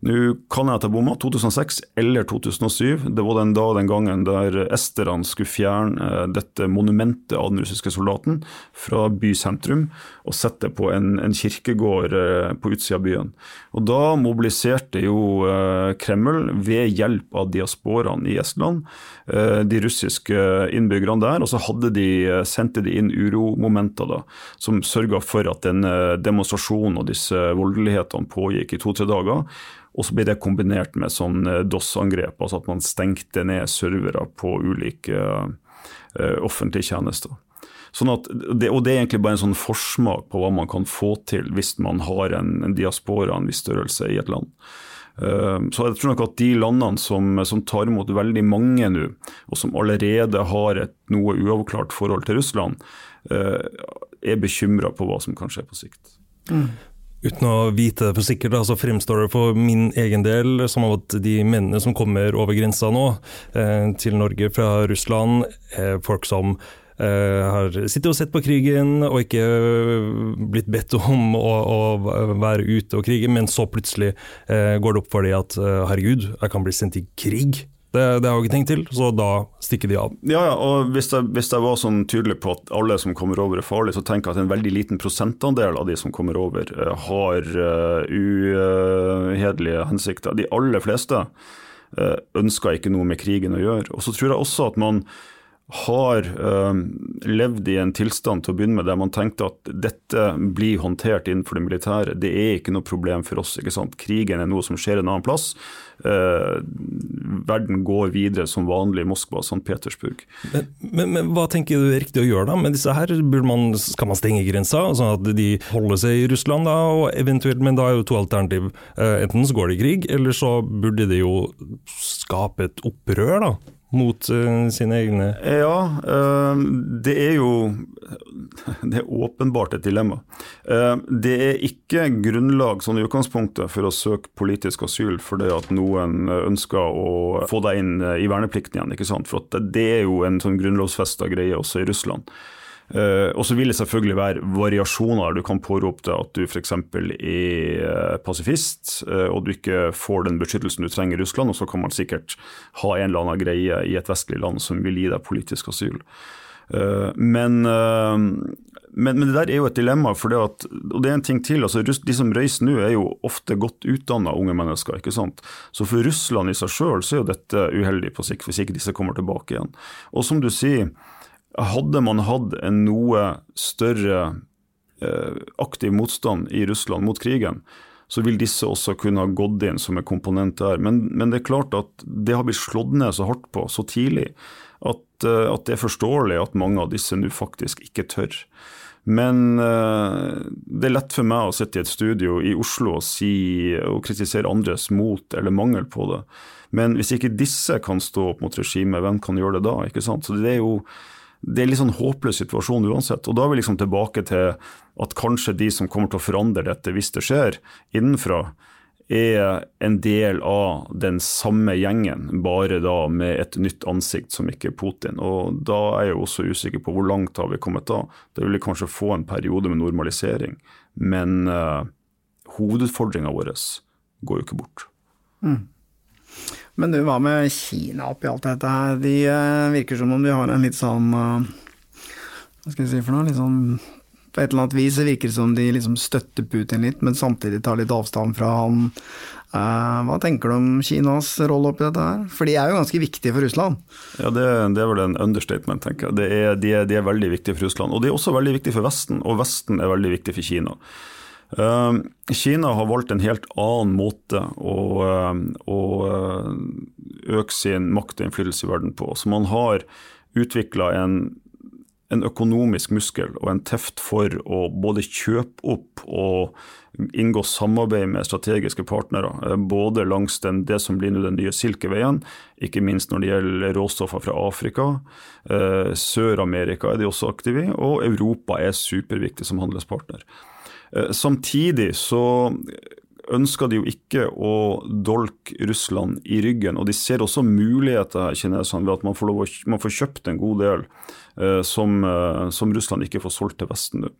nå kan jeg jeg bomma, 2006 eller 2007. Det var den da den gangen der esterne skulle fjerne eh, dette monumentet av den russiske soldaten fra bysentrum og sette på en, en kirkegård eh, på utsida av byen. Og Da mobiliserte jo eh, Kreml ved hjelp av diasporaen i Estland de russiske innbyggerne der, og så de, sendte de inn uromomenter da, som sørga for at denne demonstrasjonen og disse voldelighetene pågikk i to-tre dager. Og så ble det kombinert med sånn eh, DOS-angrep, altså at man stengte ned servere på ulike uh, offentlige tjenester. Sånn at det, og det er egentlig bare en sånn forsmak på hva man kan få til hvis man har en, en diaspora en viss størrelse i et land. Uh, så jeg tror nok at de landene som, som tar imot veldig mange nå, og som allerede har et noe uavklart forhold til Russland, uh, er bekymra på hva som kan skje på sikt. Mm. Uten å vite det for sikkert, så fremstår det for min egen del som at de mennene som kommer over grensa nå eh, til Norge fra Russland, er folk som eh, har sittet og sett på krigen og ikke blitt bedt om å, å være ute og krige, men så plutselig eh, går det opp for dem at eh, herregud, jeg kan bli sendt i krig. Det, det, har jeg ikke tenkt til, så da stikker de av. Ja, ja og hvis jeg, hvis jeg, var sånn tydelig på at alle som kommer over er farlige, så tenker jeg at en veldig liten prosentandel av de som kommer over, uh, har uh, hensikter. De aller fleste uh, ønsker ikke noe med krigen å gjøre. Og så tror jeg også at man har uh, levd i en tilstand til å begynne med der man tenkte at dette blir håndtert innenfor det militære. Det er ikke noe problem for oss. ikke sant? Krigen er noe som skjer en annen plass. Uh, verden går videre som vanlig i Moskva og St. Petersburg. Men, men, men, hva tenker du er riktig å gjøre da med disse her? Man, skal man stenge grensa, sånn at de holder seg i Russland da, og eventuelt, men da er jo to alternativ. Uh, enten så går det i krig, eller så burde de jo skape et opprør. da mot uh, sine egne Ja, uh, det er jo Det er åpenbart et dilemma. Uh, det er ikke grunnlag sånn i utgangspunktet for å søke politisk asyl fordi at noen ønsker å få deg inn i verneplikten igjen. ikke sant? For det er jo en sånn grunnlovfesta greie også i Russland. Uh, og så vil det selvfølgelig være variasjoner. Du kan pårope deg at du f.eks. er uh, pasifist, uh, og du ikke får den beskyttelsen du trenger i Russland, og så kan man sikkert ha en eller annen greie i et vestlig land som vil gi deg politisk asyl. Men, men, men, det der er jo et dilemma, for det at, og det er en ting til. altså De som reiser nå, er jo ofte godt utdanna unge mennesker. ikke sant? Så for Russland i seg sjøl er jo dette uheldig på sikt, hvis ikke disse kommer tilbake igjen. Og som du sier, hadde man hatt en noe større eh, aktiv motstand i Russland mot krigen, så vil disse også kunne ha gått inn som en komponent der. Men, men det er klart at det har blitt slått ned så hardt på så tidlig at, eh, at det er forståelig at mange av disse nå faktisk ikke tør. Men uh, det er lett for meg å sitte i et studio i Oslo og, si, og kritisere andres mot eller mangel på det. Men hvis ikke disse kan stå opp mot regimet, hvem kan gjøre det da? ikke sant? Så det er jo det er litt sånn håpløs situasjon uansett. Og da er vi liksom tilbake til at kanskje de som kommer til å forandre dette, hvis det skjer, innenfra, er en del av den samme gjengen, bare da med et nytt ansikt som ikke er Putin. Og da er jeg også usikker på hvor langt har vi kommet da. Det vil kanskje få en periode med normalisering, men uh, hovedutfordringa vår går jo ikke bort. Mm. Men du, hva med Kina oppi alt dette her? De uh, virker som om de har en litt sånn uh, Hva skal jeg si for noe? Litt sånn På et eller annet vis det virker som de liksom støtter Putin litt, men samtidig tar litt avstand fra han. Eh, hva tenker du om Kinas rolle oppi dette her? For de er jo ganske viktige for Russland? Ja, Det, det er vel en understatement, tenker jeg. Er, de, er, de, er, veldig viktige for Russland. Og de er også veldig viktige for Vesten, og Vesten er veldig viktig for Kina. Uh, Kina har valgt en helt annen måte å, uh, å uh, øke sin makt og innflytelse i verden på. Så man har utvikla en en økonomisk muskel og en teft for å både kjøpe opp og inngå samarbeid med strategiske partnere, eh, både langs den, det som blir den nye Silkeveien, ikke minst når det gjelder råstoffer fra Afrika. Eh, Sør-Amerika er de også aktive i, og Europa er superviktig som handelspartner. Eh, samtidig så ønsker de jo ikke å dolke Russland i ryggen, og de ser også muligheter kineserne ved at man får, å, man får kjøpt en god del Eh, som, eh, som, Russland ikke får solgt til Vesten nå.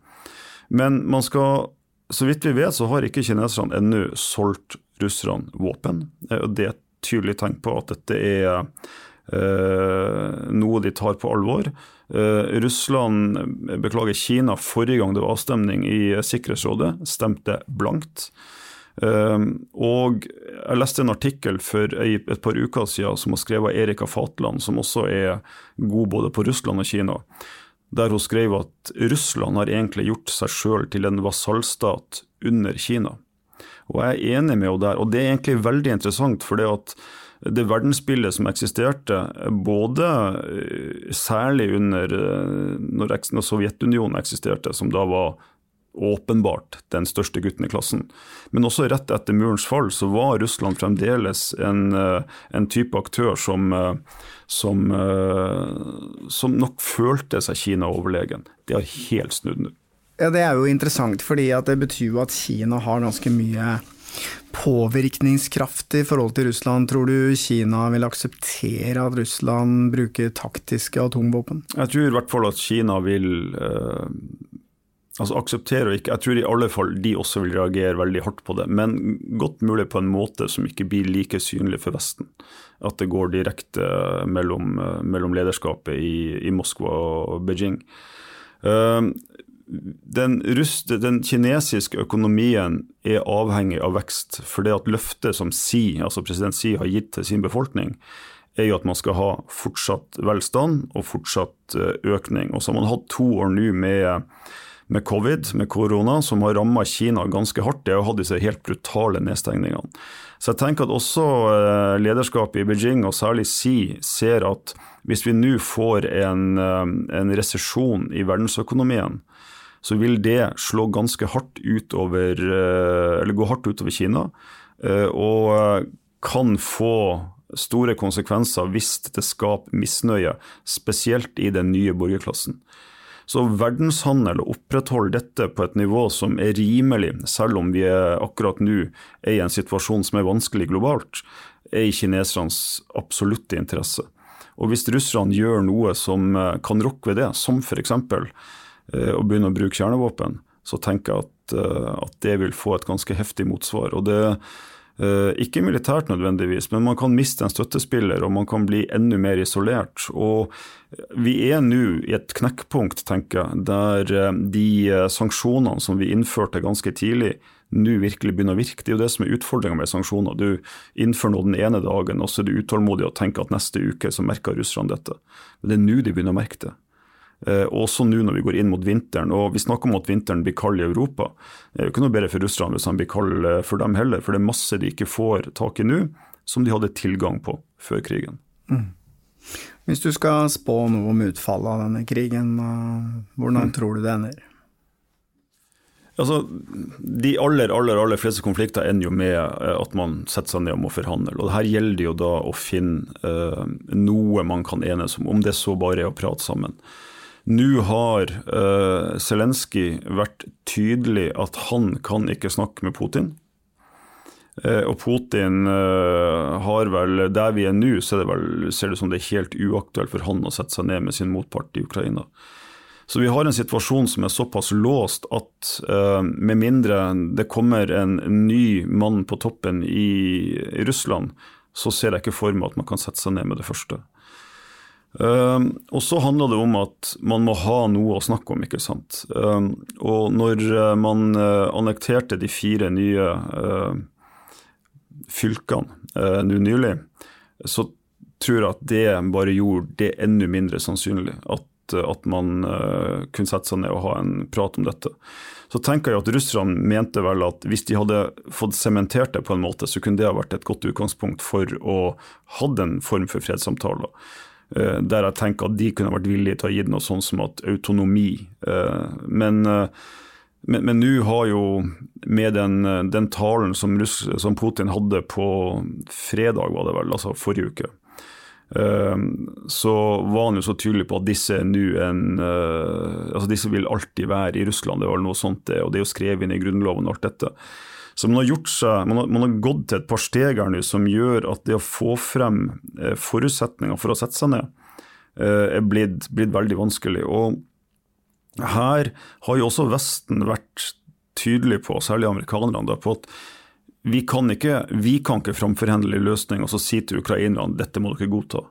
Men man skal, så vidt vi vet, så har ikke kineserne ennå solgt russerne våpen. Eh, og Det er et tydelig tegn på at dette er noe de tar på alvor. Eh, Russland, beklager Kina, forrige gang det var avstemning i Sikkerhetsrådet, stemte blankt. Og jeg leste en artikkel for et par uker siden som har skrevet av Erika Fatland, som også er god både på Russland og Kina. Der hun skrev at Russland har egentlig gjort seg sjøl til en vasallstat under Kina. Og jeg er enig med henne der. Og det er egentlig veldig interessant, for det at det verdensbildet som eksisterte, både eh, særlig under når, når Sovjetunionen eksisterte, som da var åpenbart den største gutten i klassen. Men også rett etter murens fall så var Russland fremdeles en, eh, en type aktør som, eh, som, eh, som, nok følte seg Kina overlegen. Det har helt snudd nå. Ja, Det er jo interessant, fordi det betyr jo at Kina har ganske mye påvirkningskraft i forhold til Russland. Tror du Kina vil akseptere at Russland bruker taktiske atomvåpen? Jeg tror i hvert fall at Kina vil eh, Altså akseptere og ikke, Jeg tror i alle fall de også vil reagere veldig hardt på det, men godt mulig på en måte som ikke blir like synlig for Vesten. At det går direkte mellom, mellom lederskapet i, i, Moskva og Beijing. Ehm, den, rust, den, kinesiske økonomien er avhengig av vekst. For det at løftet som Xi, altså president Xi har gitt til sin befolkning, er jo at man skal ha fortsatt velstand og fortsatt eh, økning. Og så har man hatt to år nå med med covid, med korona, som har ramma Kina ganske hardt. Det har hatt disse helt brutale nedstengningene. Så jeg tenker at også eh, lederskapet i Beijing, og særlig Xi, ser at hvis vi nå får en, eh, en resesjon i verdensøkonomien, så vil det slå ganske hardt utover, eh, eller gå hardt utover Kina. Og kan få store konsekvenser hvis det skaper misnøye, spesielt i den nye borgerklassen. Så verdenshandel å opprettholde dette på et nivå som er rimelig, selv om vi akkurat nå er i en situasjon som er vanskelig globalt, er i kinesernes absolutte interesse. Og hvis russerne gjør noe som eh, kan rokke ved det, som f.eks. Eh, begynner begynne å bruke kjernevåpen, så tenker jeg at, eh, at det vil få et ganske heftig motsvar. Og det Uh, ikke militært nødvendigvis, men man kan miste en støttespiller og man kan bli enda mer isolert. Og vi er nå i et knekkpunkt, tenker jeg, der de sanksjonene som vi innførte ganske tidlig, nå virkelig begynner å virke. Det er jo det som er utfordringa med sanksjoner. Du innfører noe den ene dagen, og så er du utålmodig og tenker at neste uke så merker russerne dette. Men det er nå de begynner å merke det. Eh, også nå når vi går inn mot vinteren. og Vi snakker om at vinteren blir kald i Europa. Det er jo ikke noe bedre for russerne hvis han blir kald eh, for dem heller, for det er masse de ikke får tak i nå, som de hadde tilgang på før krigen. Mm. Hvis du skal spå noe om utfallet av denne krigen, hvordan mm. tror du det ender? Altså, De aller aller, aller fleste konflikter ender jo med eh, at man setter seg ned og må forhandle. og Her gjelder det jo da å finne uh, noe man kan enes om, om det så bare er å prate sammen. Nå har uh, Zelenskyj vært tydelig at han kan ikke snakke med Putin. Uh, og Putin uh, har vel, der vi er nå, så det vel, ser det som det er helt uaktuelt for han å sette seg ned med sin motpart i Ukraina. Så vi har en situasjon som er såpass låst at uh, med mindre det kommer en ny mann på toppen i Russland, så ser jeg ikke for meg at man kan sette seg ned med det første. Um, og så handler det om at man må ha noe å snakke om, ikke sant. Um, og når uh, man uh, annekterte de fire nye uh, fylkene nå nylig, så tror jeg at det bare gjorde det enda mindre sannsynlig at, at man kunne sette seg ned og ha en prat om dette. Så tenker jeg at russerne mente vel at hvis de hadde fått sementert det på en måte, så kunne det ha vært et godt utgangspunkt for å ha en form for fredssamtaler. Eh, der jeg tenker at de kunne vært villige til å gi noe sånn som at autonomi. Eh, men eh, men nå har jo med den, den talen som, Russ, som, Putin hadde på fredag, var det vel, altså forrige uke, så var han jo så tydelig på at disse nå en altså Disse vil alltid være i Russland, det var noe sånt det, og det er jo skrevet inn i Grunnloven og alt dette. Så man har, seg, man har, man har gått til et par steg her nå som gjør at det å få frem eh, forutsetninger for å sette seg ned, eh, er blitt, blitt, veldig vanskelig. Og her har jo også Vesten vært tydelig på, særlig amerikanerne, på at vi kan ikke, vi kan ikke framforhandle løsning og så si til ukrainerne dette må dere godta.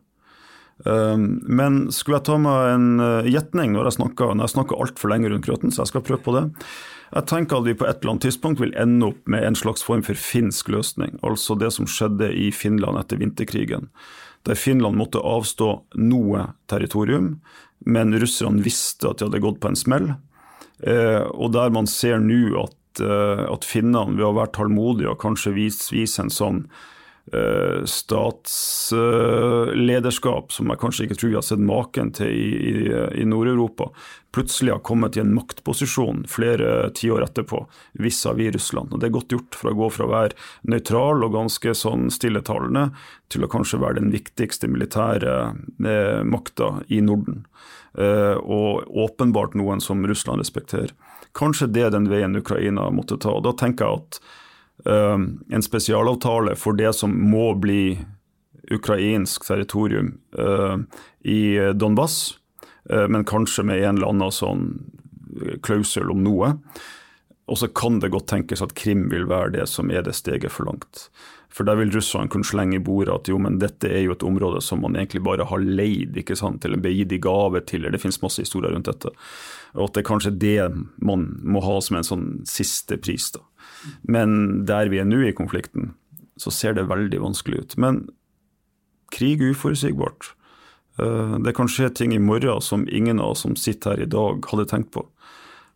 Um, men skulle jeg ta meg en uh, gjetning når jeg snakker, når jeg snakker altfor lenge rundt grøten, så jeg skal prøve på det. Jeg tenker at vi på et eller annet tidspunkt vil ende opp med en slags form for finsk løsning, altså det som skjedde i Finland etter vinterkrigen. Der Finland måtte avstå noe territorium, men russerne visste at de hadde gått på en smell. Eh, og der man ser nå at, eh, at finnene ved å være tålmodige og kanskje vise, vise en sånn Eh, statslederskap som jeg kanskje ikke tror vi har sett maken til i, i, i Nord-Europa, plutselig har kommet i en maktposisjon flere tiår etterpå vis-à-vis Russland. Og Det er godt gjort for å gå fra å være nøytral og ganske sånn stilletalende til å kanskje være den viktigste militære eh, makta i Norden. Eh, og åpenbart noen som Russland respekterer. Kanskje det er den veien Ukraina måtte ta. og Da tenker jeg at Ehm, en spesialavtale for det som må bli ukrainsk territorium i Donbass, eh, men kanskje med en eller annen sånn klausul om noe. Og så kan det godt tenkes at Krim vil være det som er det steget for langt. For der vil russerne kunne slenge i bordet at jo, men dette er jo et område som man egentlig bare har leid, ikke sant, eller gitt i gave til, eller det finnes masse historier rundt dette. Og at det er kanskje det man må ha som en sånn siste pris, da. Men der vi er nå i konflikten, så ser det veldig vanskelig ut. Men krig er uforutsigbart. Eh, det kan skje ting i morgen som ingen av oss som sitter her i dag, hadde tenkt på.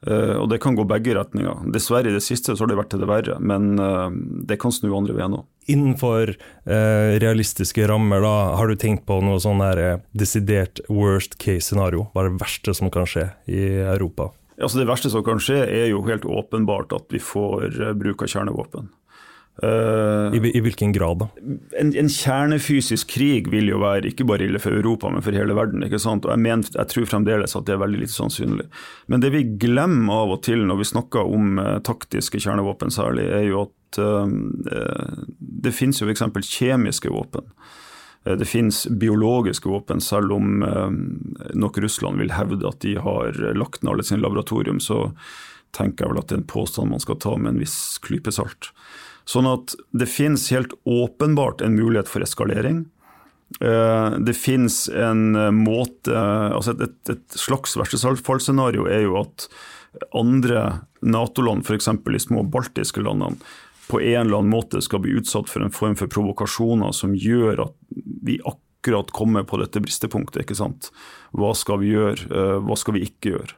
Eh, og det kan gå begge retninger. Dessverre i det siste så har det vært til det verre, men eh, det kan snu andre veien òg. Innenfor eh, realistiske rammer, da, har du tenkt på noe sånn der desidert worst case scenario? Hva er det verste som kan skje i Europa? Altså det verste som kan skje, er jo helt åpenbart at vi får bruk av kjernevåpen. Uh, I, I, hvilken grad, da? En, en, kjernefysisk krig vil jo være ikke bare ille for Europa, men for hele verden. ikke sant? Og jeg, mener, jeg tror fremdeles at det er veldig lite sannsynlig. Men det vi glemmer av og til når vi snakker om uh, taktiske kjernevåpen særlig, er jo at uh, det finnes jo f.eks. kjemiske våpen. Eh, det finnes biologiske våpen, selv om eh, nok Russland vil hevde at de har lagt ned alle sine laboratorium, så tenker jeg vel at det er en påstand man skal ta med en viss klype salt. Sånn at det finnes helt åpenbart en mulighet for eskalering. Eh, det finnes en måte altså Et, et, et slags verstefallsscenario er jo at andre Nato-land, f.eks. de små baltiske landene, på en eller annen måte skal bli utsatt for en form for provokasjoner som gjør at vi akkurat kommer på dette bristepunktet. ikke sant? Hva skal vi gjøre, eh, hva skal vi ikke gjøre?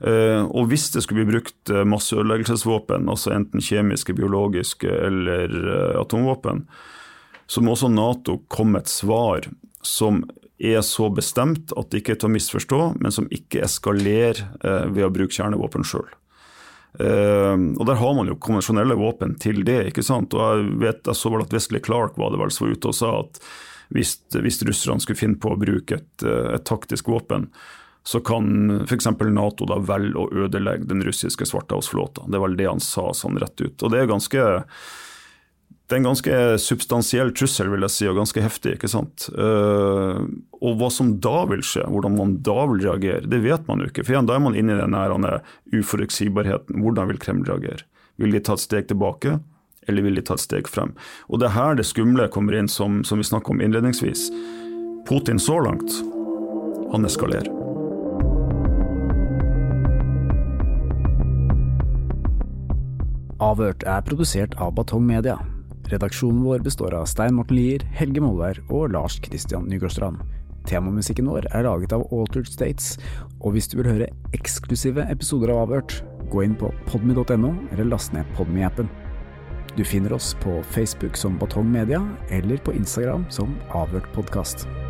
Eh, og hvis det skulle bli brukt eh, masseødeleggelsesvåpen, altså enten kjemiske, biologiske eller atomvåpen, så må også Nato komme et svar som er så bestemt at det ikke er til å misforstå, men som ikke eskalerer ved å bruke kjernevåpen sjøl. Uh, og Der har man jo konvensjonelle våpen til det. ikke sant? Og Jeg vet, jeg så vel at Wesley Clark var det vel så ute og sa at hvis, hvis russerne skulle finne på å bruke et, eh, et taktisk våpen, så kan f.eks. Nato da velge å ødelegge den russiske svartehavsflåta. Det var vel det han sa sånn rett ut. Og det er ganske det er en ganske substansiell trussel, vil jeg si, og ganske heftig. ikke sant? Uh, og hva som da vil skje, hvordan man da vil reagere, det vet man jo ikke. For igjen, da er man inne i den uforutsigbarheten. Hvordan vil Kreml reagere? Vil de ta et steg tilbake, eller vil de ta et steg frem? Og det er her det skumle kommer inn, som, som vi snakka om innledningsvis. Putin så langt han eskalerer. Avhørt er produsert av Batong Media. Redaksjonen vår består av Stein Morten Lier, Helge Molvær og Lars Christian Nygårdstrand. Temamusikken vår er laget av Altered States, og hvis du vil høre eksklusive episoder av Avhørt, gå inn på podmy.no eller last ned Podmy-appen. Du finner oss på Facebook som Batong Media, eller på Instagram som Avhørt podkast.